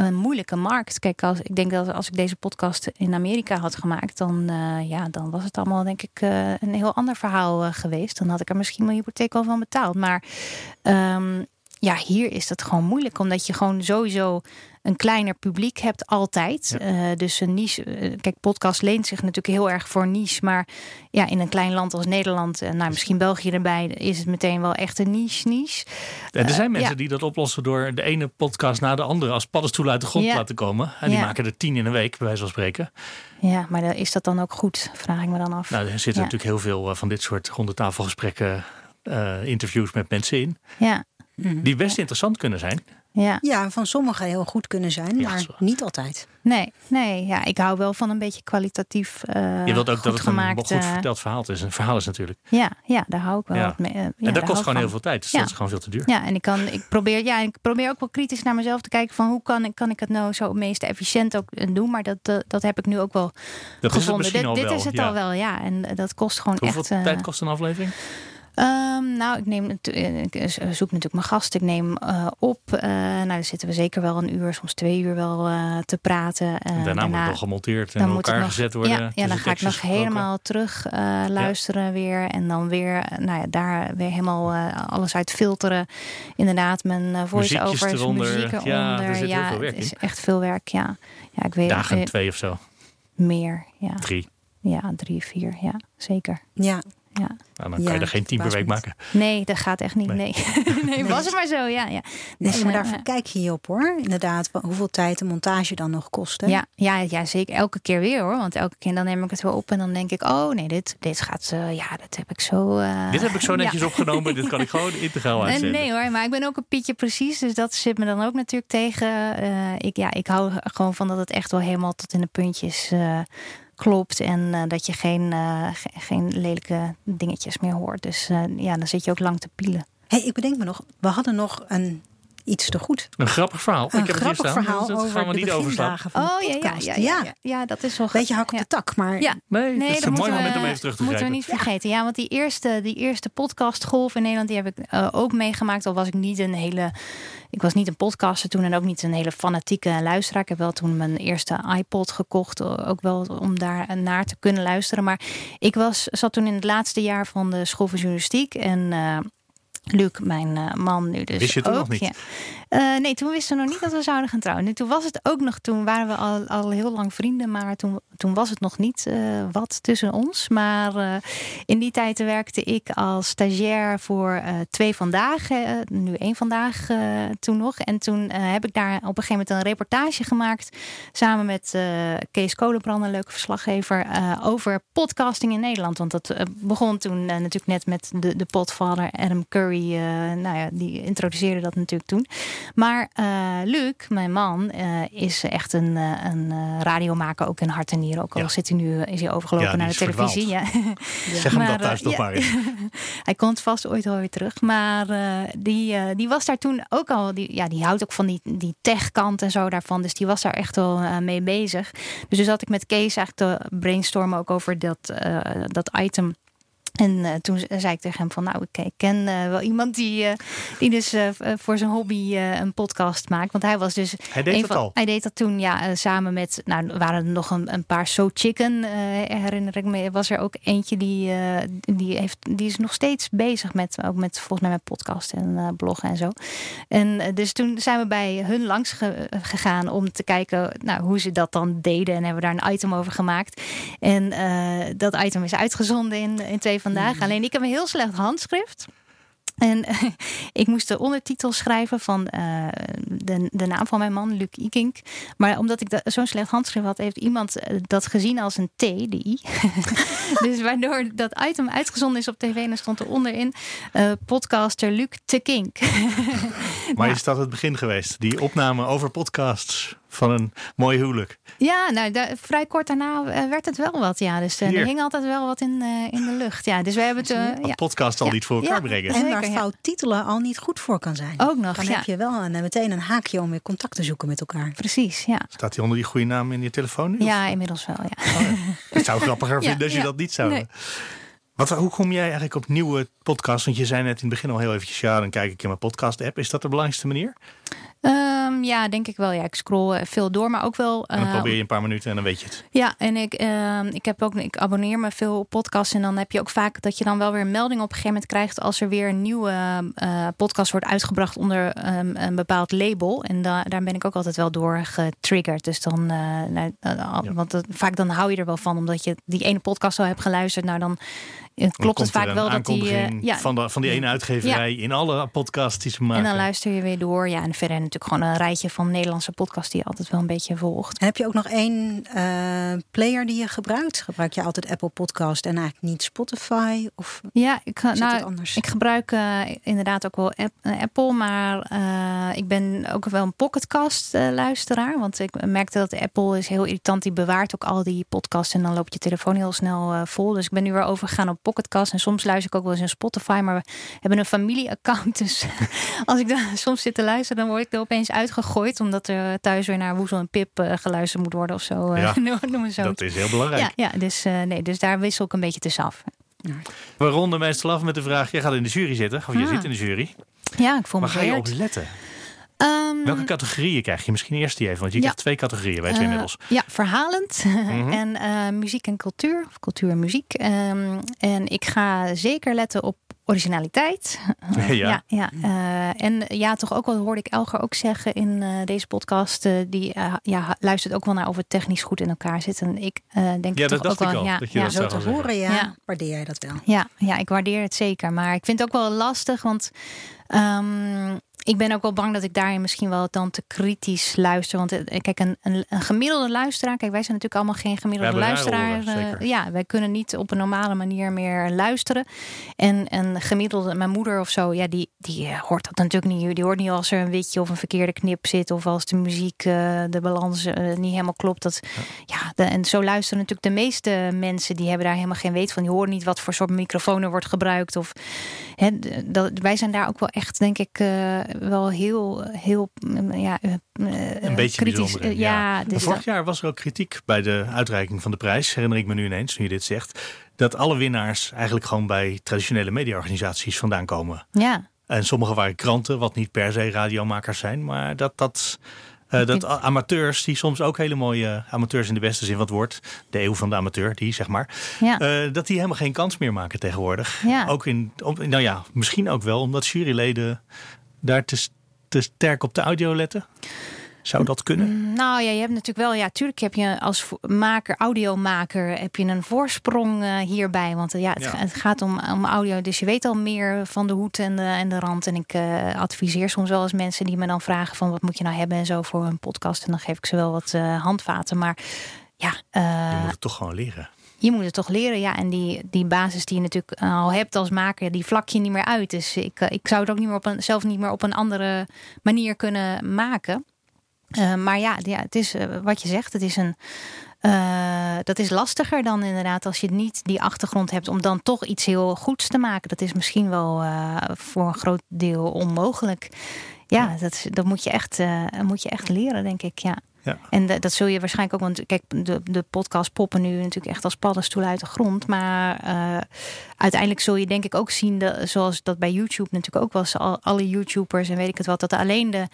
een moeilijke markt. Kijk, als, ik denk dat als ik deze podcast in Amerika had gemaakt, dan, eh, ja, dan was het allemaal denk ik eh, een heel ander verhaal eh, geweest. Dan had ik er misschien mijn hypotheek al van betaald. Maar ehm, ja, hier is dat gewoon moeilijk, omdat je gewoon sowieso een kleiner publiek hebt altijd. Ja. Eh, dus een niche. eh, kijk, podcast leent zich natuurlijk heel erg voor niche, maar ja, in een klein land als Nederland, en nou misschien België erbij, is het meteen wel echt een niche niche. En er zijn mensen ja. die dat oplossen door de ene podcast na de andere als paddenstoel uit de grond Ja. te laten komen. En die Ja. maken er tien in een week, bij wijze van spreken. Ja, maar is dat dan ook goed? Vraag ik me dan af. Nou, er zitten Ja. natuurlijk heel veel eh, van dit soort rondetafelgesprekken, eh interviews met mensen in. Ja, Die best interessant kunnen zijn. ja. Ja, van sommigen heel goed kunnen zijn, Ja, maar zo. niet altijd. Nee, nee, ja, ik hou wel van een beetje kwalitatief. eh Je wilt ook goed dat het een gemaakt. goed eh, verteld verhaal is. Een verhaal is natuurlijk. ja, ja, daar hou ik wel Ja. wat mee. eh, ja, en daar dat kost gewoon van. heel veel tijd. Dus Ja. dat is gewoon veel te duur. Ja, en ik, kan, ik, probeer, ja, ik probeer ook wel kritisch naar mezelf te kijken van hoe kan, ik- kan ik het nou zo het meest efficiënt ook doen. Maar dat, dat, dat heb ik nu ook wel Dat is het gevonden. misschien dit al dit wel. is het ja. al wel, ja. En dat kost gewoon Hoeveel echt. eh, tijd kost een aflevering? Um, nou, ik, neem, ik zoek natuurlijk mijn gast. Ik neem uh, op. Uh, nou, dan zitten we zeker wel een uur, soms twee uur wel uh, te praten. En daarna, moet het nog gemonteerd en in elkaar nog, gezet worden. Ja, ja dan ga ik nog gesproken. helemaal terug luisteren ja. weer. En dan weer, nou ja, daar weer helemaal alles uit filteren. Inderdaad, mijn voice-overs, muziek eronder. Ja, er zit ja, heel veel werk het is in. echt veel werk, ja. ja ik weet, Dagen twee of zo? Meer, ja. Drie? Ja, drie, vier, ja, zeker. Ja. Ja. Nou, dan kan je er geen tien per week maken. Nee, dat gaat echt niet. Nee, nee. nee was het maar zo, ja. ja. Dus, nee, maar daar uh, kijk je op hoor. Inderdaad, hoeveel tijd de montage dan nog kost. Hè? Ja, ja, ja, zeker. Elke keer weer hoor. Want elke keer dan neem ik het wel op en dan denk ik, oh nee, dit, dit gaat, uh, ja, dat heb ik zo. Uh, dit heb ik zo netjes ja. opgenomen. dit kan ik gewoon integraal uitzenden. Nee hoor, maar ik ben ook een pietje precies. Dus dat zit me dan ook natuurlijk tegen. ik, ja, ik hou gewoon van dat het echt wel helemaal tot in de puntjes klopt en uh, dat je geen, ge geen lelijke dingetjes meer hoort. Dus uh, ja, dan zit je ook lang te pielen. hey, ik bedenk me nog, we hadden nog een iets te goed. Een grappig verhaal. Een ik heb grappig het hier verhaal staan, dus over dat gaan we de niet overslaan. van oh de ja, ja, ja, ja, ja, dat is wel Beetje hak op ja. de tak, maar ja. Nee, Nee, dat is een mooi moeten moment we- om even terug te Moeten we niet vergeten. Ja, want die eerste, die eerste podcastgolf in Nederland, die heb ik eh, ook meegemaakt. Al was ik niet een hele. Ik was niet een podcaster toen en ook niet een hele fanatieke luisteraar. Ik heb wel toen mijn eerste iPod gekocht. eh, Ook wel om daar naar te kunnen luisteren. Maar ik was, zat toen in het laatste jaar van de school van journalistiek. En eh, Luc, mijn eh, man nu dus Wist je toen ook. nog niet? Ja. Eh, nee, toen wisten we nog niet dat we zouden gaan trouwen. Nu, toen was het ook nog, toen waren we al, al heel lang vrienden, maar toen, toen was het nog niet eh, wat tussen ons. Maar in die tijd werkte ik als stagiair voor twee vandaag, nu één vandaag toen nog. En toen heb ik daar op een gegeven moment een reportage gemaakt samen met Kees Kolenbrand, een leuke verslaggever, over podcasting in Nederland. Want dat begon toen natuurlijk net met de, de potvader Adam Curry. Eh, nou ja, die introduceerde dat natuurlijk toen. Maar eh, Luc, mijn man, eh, is echt een, een radiomaker, ook in hart en nieren. Ook al Ja. zit hij nu, is hij overgelopen Ja, naar de is televisie. Ja. Zeg hem Maar, dat thuis nog maar eens. hij komt vast ooit wel weer terug. Maar die, die was daar toen ook al. Die, ja, die houdt ook van die, die tech-kant en zo daarvan. Dus die was daar echt wel mee bezig. Dus toen zat ik met Kees eigenlijk te brainstormen ook over dat, dat item. En eh, toen zei ik tegen hem van, nou, ik, ken eh, wel iemand die, eh, die dus voor zijn hobby een podcast maakt. Want hij was dus Hij deed van- al. Hij deed dat toen, ja, samen met, nou, waren er nog een, een paar So Chicken, herinner ik me. Was er ook eentje die, die, heeft, die is nog steeds bezig met, ook met volgens mij met podcast en bloggen en zo. En dus toen zijn we bij hun langs ge- gegaan om te kijken nou, hoe ze dat dan deden. En hebben we daar een item over gemaakt. En dat item is uitgezonden in, in twee vandaag. Alleen ik heb een heel slecht handschrift. En ik moest de ondertitel schrijven van eh, de, de naam van mijn man, Luc Ikink. Maar omdat ik zo'n slecht handschrift had, heeft iemand eh, dat gezien als een T, de I. dus waardoor dat item uitgezonden is op tv en er stond er onderin eh, podcaster Luc te Kink. Maar is dat het begin geweest? Die opname over podcasts van een mooi huwelijk. Ja, nou, daar- vrij kort daarna eh, werd het wel wat. Ja, dus eh, Hier. er hing altijd wel wat in, eh, in de lucht. Ja, dus we hebben het. eh, Wat ja, podcast al Ja. niet voor elkaar Ja. brengen. En Zeker, waar ja. fout titelen al niet goed voor kan zijn. ook nog. Dan Ja, heb je wel een, meteen een haakje om weer contact te zoeken met elkaar. precies. Ja. Staat hij onder die goede naam in je telefoon nu? ja, inmiddels wel. Ja. Ik zou grappiger Ja, vinden als je dat niet zou. Nee. Wat, hoe kom jij eigenlijk op nieuwe podcasts? Want je zei net in het begin al heel eventjes, ja, dan kijk ik in mijn podcast app. Is dat de belangrijkste manier? Ehm, ja, denk ik wel. Ja, ik scroll eh, veel door, maar ook wel. En dan probeer je een paar minuten en dan weet je het. Ja, en ik, ehm, ik, heb ook, ik abonneer me veel op podcasts. En dan heb je ook vaak dat je dan wel weer een melding op een gegeven moment krijgt. als er weer een nieuwe eh, podcast wordt uitgebracht onder ehm, een bepaald label. En da daar ben ik ook altijd wel door getriggerd. Dus dan, eh, nou, Ja. want vaak dan hou je er wel van, omdat je die ene podcast al hebt geluisterd. Nou, Dan klopt het komt er vaak wel dat die. eh, ja, van, de, van die ene uitgeverij in alle podcasts die ze maken. en dan luister je weer door. Ja, en verder natuurlijk gewoon een rijtje van Nederlandse podcasts die je altijd wel een beetje volgt. En heb je ook nog één eh, player die je gebruikt? Gebruik je altijd Apple Podcast en eigenlijk niet Spotify? Of Ja, ik, het nou, anders? ik gebruik eh, inderdaad ook wel app, Apple, maar eh, ik ben ook wel een pocketcast luisteraar. Want ik merkte dat Apple is heel irritant. Die bewaart ook al die podcasts en dan loopt je telefoon heel snel vol. Dus ik ben nu weer overgegaan op pocketcast. En soms luister ik ook wel eens in Spotify. Maar we hebben een familieaccount. Dus als ik dan soms zit te luisteren, dan word ik er opeens uitgegooid. Omdat er thuis weer naar Woezel en Pip eh, geluisterd moet worden of zo. eh, Ja, noem zo. dat is heel belangrijk. Ja, ja dus, eh, nee, dus daar wissel ik een beetje tussen af. We ronden meestal af met de vraag: jij gaat in de jury zitten, of je Ah. zit in de jury. Ja, ik voel me Waar ga je op letten? Ehm, Welke categorieën krijg je? Misschien eerst die even, want je Ja. krijgt twee categorieën, weet je Eh, inmiddels. Ja, verhalend Mhm. en eh, muziek en cultuur. Of cultuur en muziek. Ehm, en ik ga zeker letten op originaliteit. Ja. ja, ja. eh, en ja, toch ook wel hoorde ik Elger ook zeggen in eh, deze podcast. die ja, luistert ook wel naar of het technisch goed in elkaar zit. En ik eh, denk Ja, toch dat dacht ook ik wel. al, Ja, dat je ja. dat Zo te horen, ja. Ja. Waardeer jij dat wel? Ja, ja, ik waardeer het zeker. Maar ik vind het ook wel lastig, want ehm, ik ben ook wel bang dat ik daarin misschien wel dan te kritisch luister. Want eh, kijk, een, een, een gemiddelde luisteraar, kijk, wij zijn natuurlijk allemaal geen gemiddelde luisteraar. oren, eh, ja, wij kunnen niet op een normale manier meer luisteren. En een gemiddelde, mijn moeder of zo, ja, die, die eh, hoort dat natuurlijk niet. Die hoort niet als er een witje of een verkeerde knip zit, of als de muziek, de balans niet helemaal klopt. Dat, ja, de- en zo luisteren natuurlijk de meeste mensen, die hebben daar helemaal geen weet van. Die horen niet wat voor soort microfoon er wordt gebruikt. Of, hè, dat, wij zijn daar ook wel echt, denk ik, wel heel, heel mm, ja, eh, eh, Een beetje kritisch. Eh, ja, dus vorig jaar was er ook kritiek bij de uitreiking van de prijs, herinner ik me nu ineens, nu je dit zegt, dat alle winnaars eigenlijk gewoon bij traditionele mediaorganisaties vandaan komen. ja. En sommige waren kranten, wat niet per se radiomakers zijn, maar dat dat. dat amateurs, die soms ook hele mooie amateurs in de beste zin van het woord, de eeuw van de amateur, die zeg maar, Ja. dat die helemaal geen kans meer maken tegenwoordig. Ja. Ook in, nou ja, misschien ook wel omdat juryleden daar te, te sterk op de audio letten. Zou dat kunnen? Nou ja, je hebt natuurlijk wel, ja, tuurlijk heb je als maker, audiomaker, heb je een voorsprong eh, hierbij. Want eh, ja, het, Ja. ga- het gaat om, om audio, dus je weet al meer van de hoed en de, en de rand. En ik eh, adviseer soms wel eens mensen die me dan vragen van wat moet je nou hebben en zo voor een podcast. En dan geef ik ze wel wat handvaten. Maar ja, Je moet het toch gewoon leren. Je moet het toch leren. Ja, en die, die basis die je natuurlijk al hebt als maker, die vlak je niet meer uit. Dus ik, eh, ik zou het ook niet meer op een, zelf niet meer op een andere manier kunnen maken. Eh, maar ja, ja, het is eh, wat je zegt, het is een. eh, dat is lastiger dan inderdaad als je niet die achtergrond hebt om dan toch iets heel goeds te maken. Dat is misschien wel eh, voor een groot deel onmogelijk. Ja, dat, dat moet, je echt, eh, moet je echt leren, denk ik. Ja. Ja. En de- dat zul je waarschijnlijk ook, want kijk, de, de podcast poppen nu natuurlijk echt als paddenstoelen uit de grond. Maar eh, uiteindelijk zul je denk ik ook zien, zoals dat bij YouTube natuurlijk ook was, al, alle YouTubers en weet ik het wat, dat alleen de,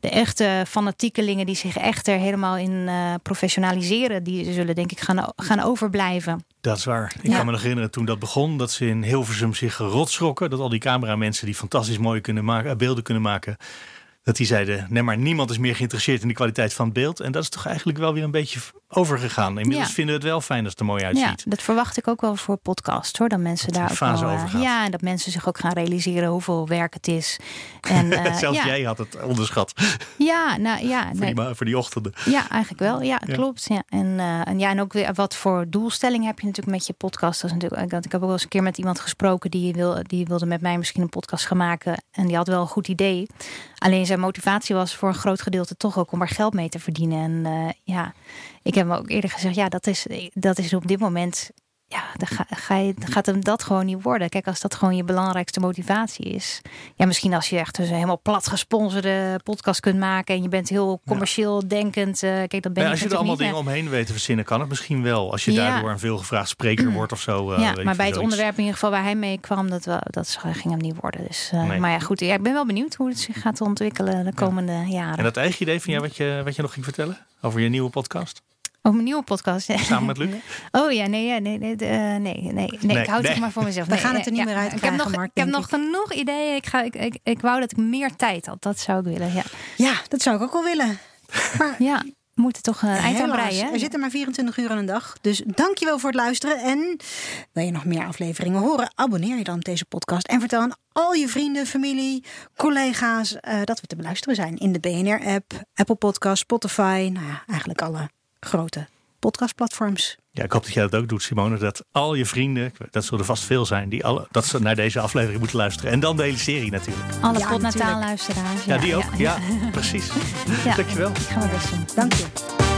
de echte fanatiekelingen die zich echt er helemaal in eh, professionaliseren, die zullen denk ik gaan, gaan overblijven. Dat is waar. Ik Ja. kan me nog herinneren toen dat begon, dat ze in Hilversum zich rotschrokken. Dat al die cameramensen die fantastisch mooie kunnen maken, eh, beelden kunnen maken. Dat die zeiden, nee maar niemand is meer geïnteresseerd in de kwaliteit van het beeld. En dat is toch eigenlijk wel weer een beetje overgegaan. Inmiddels Ja. vinden we het wel fijn als het er mooi Ja, uitziet. dat verwacht ik ook wel voor podcast hoor. Dat mensen Dat daar ook fase wel, eh. Ja, en dat mensen zich ook gaan realiseren hoeveel werk het is. En, eh, Zelfs ja, jij had het onderschat ja, nou ja, voor, nee, die, voor die ochtenden. Ja, eigenlijk wel. Ja, Ja. klopt. Ja. En, eh, en ja, en ook weer wat voor doelstelling heb je natuurlijk met je podcast. Dat is natuurlijk, ik, ik heb ook wel eens een keer met iemand gesproken die, wil, die wilde met mij misschien een podcast gaan maken. En die had wel een goed idee. Alleen zijn motivatie was voor een groot gedeelte toch ook om er geld mee te verdienen. En eh, ja, ik heb hem ook eerder gezegd, ja, dat is, dat is op dit moment. Ja, dan, ga, ga je, dan gaat hem dat gewoon niet worden. Kijk, als dat gewoon je belangrijkste motivatie is. Ja, misschien als je echt dus een helemaal plat gesponsorde podcast kunt maken. En je bent heel commercieel denkend. eh, kijk, dat ben Ja, als je er allemaal dingen omheen weet te verzinnen, kan het misschien wel. Als je Ja. daardoor een veelgevraagd spreker wordt of zo. eh, ja, maar bij het onderwerp in ieder geval waar hij mee kwam, dat, wel, dat ging hem niet worden. Dus, eh, Nee. Maar ja, goed. Ja, ik ben wel benieuwd hoe het zich gaat ontwikkelen de komende En jaren. dat eigen idee van jou wat je, wat je nog ging vertellen over je nieuwe podcast? Oh, mijn nieuwe podcast. Samen met Luc? Oh ja, nee, ja, nee, eh, nee, nee, nee, Nee, Ik hou het nee. maar voor mezelf. We Nee, gaan het er nee, niet ja. meer Ik heb nog, Mark, ik heb nog genoeg ideeën. Ik, ga, ik, ik, ik wou dat ik meer tijd had. Dat zou ik willen. Ja, Ja, dat zou ik ook wel willen. Maar ja we moeten toch een eind aan breien. hè? er zitten maar 24 uur aan een dag. Dus dankjewel voor het luisteren. En wil je nog meer afleveringen horen? Abonneer je dan op deze podcast. En vertel aan al je vrienden, familie, collega's... eh, dat we te beluisteren zijn in de BNR-app, Apple Podcast, Spotify. Nou ja, eigenlijk alle grote podcastplatforms. Ja, ik hoop dat jij dat ook doet, Simone. Dat al je vrienden, dat zullen er vast veel zijn, die alle, dat ze naar deze aflevering moeten luisteren. En dan de hele serie natuurlijk. Alle Ja, luisteraars. Ja, die ook. Ja, precies. Ja. Dankjewel. Ik ga mijn best doen. Dank je.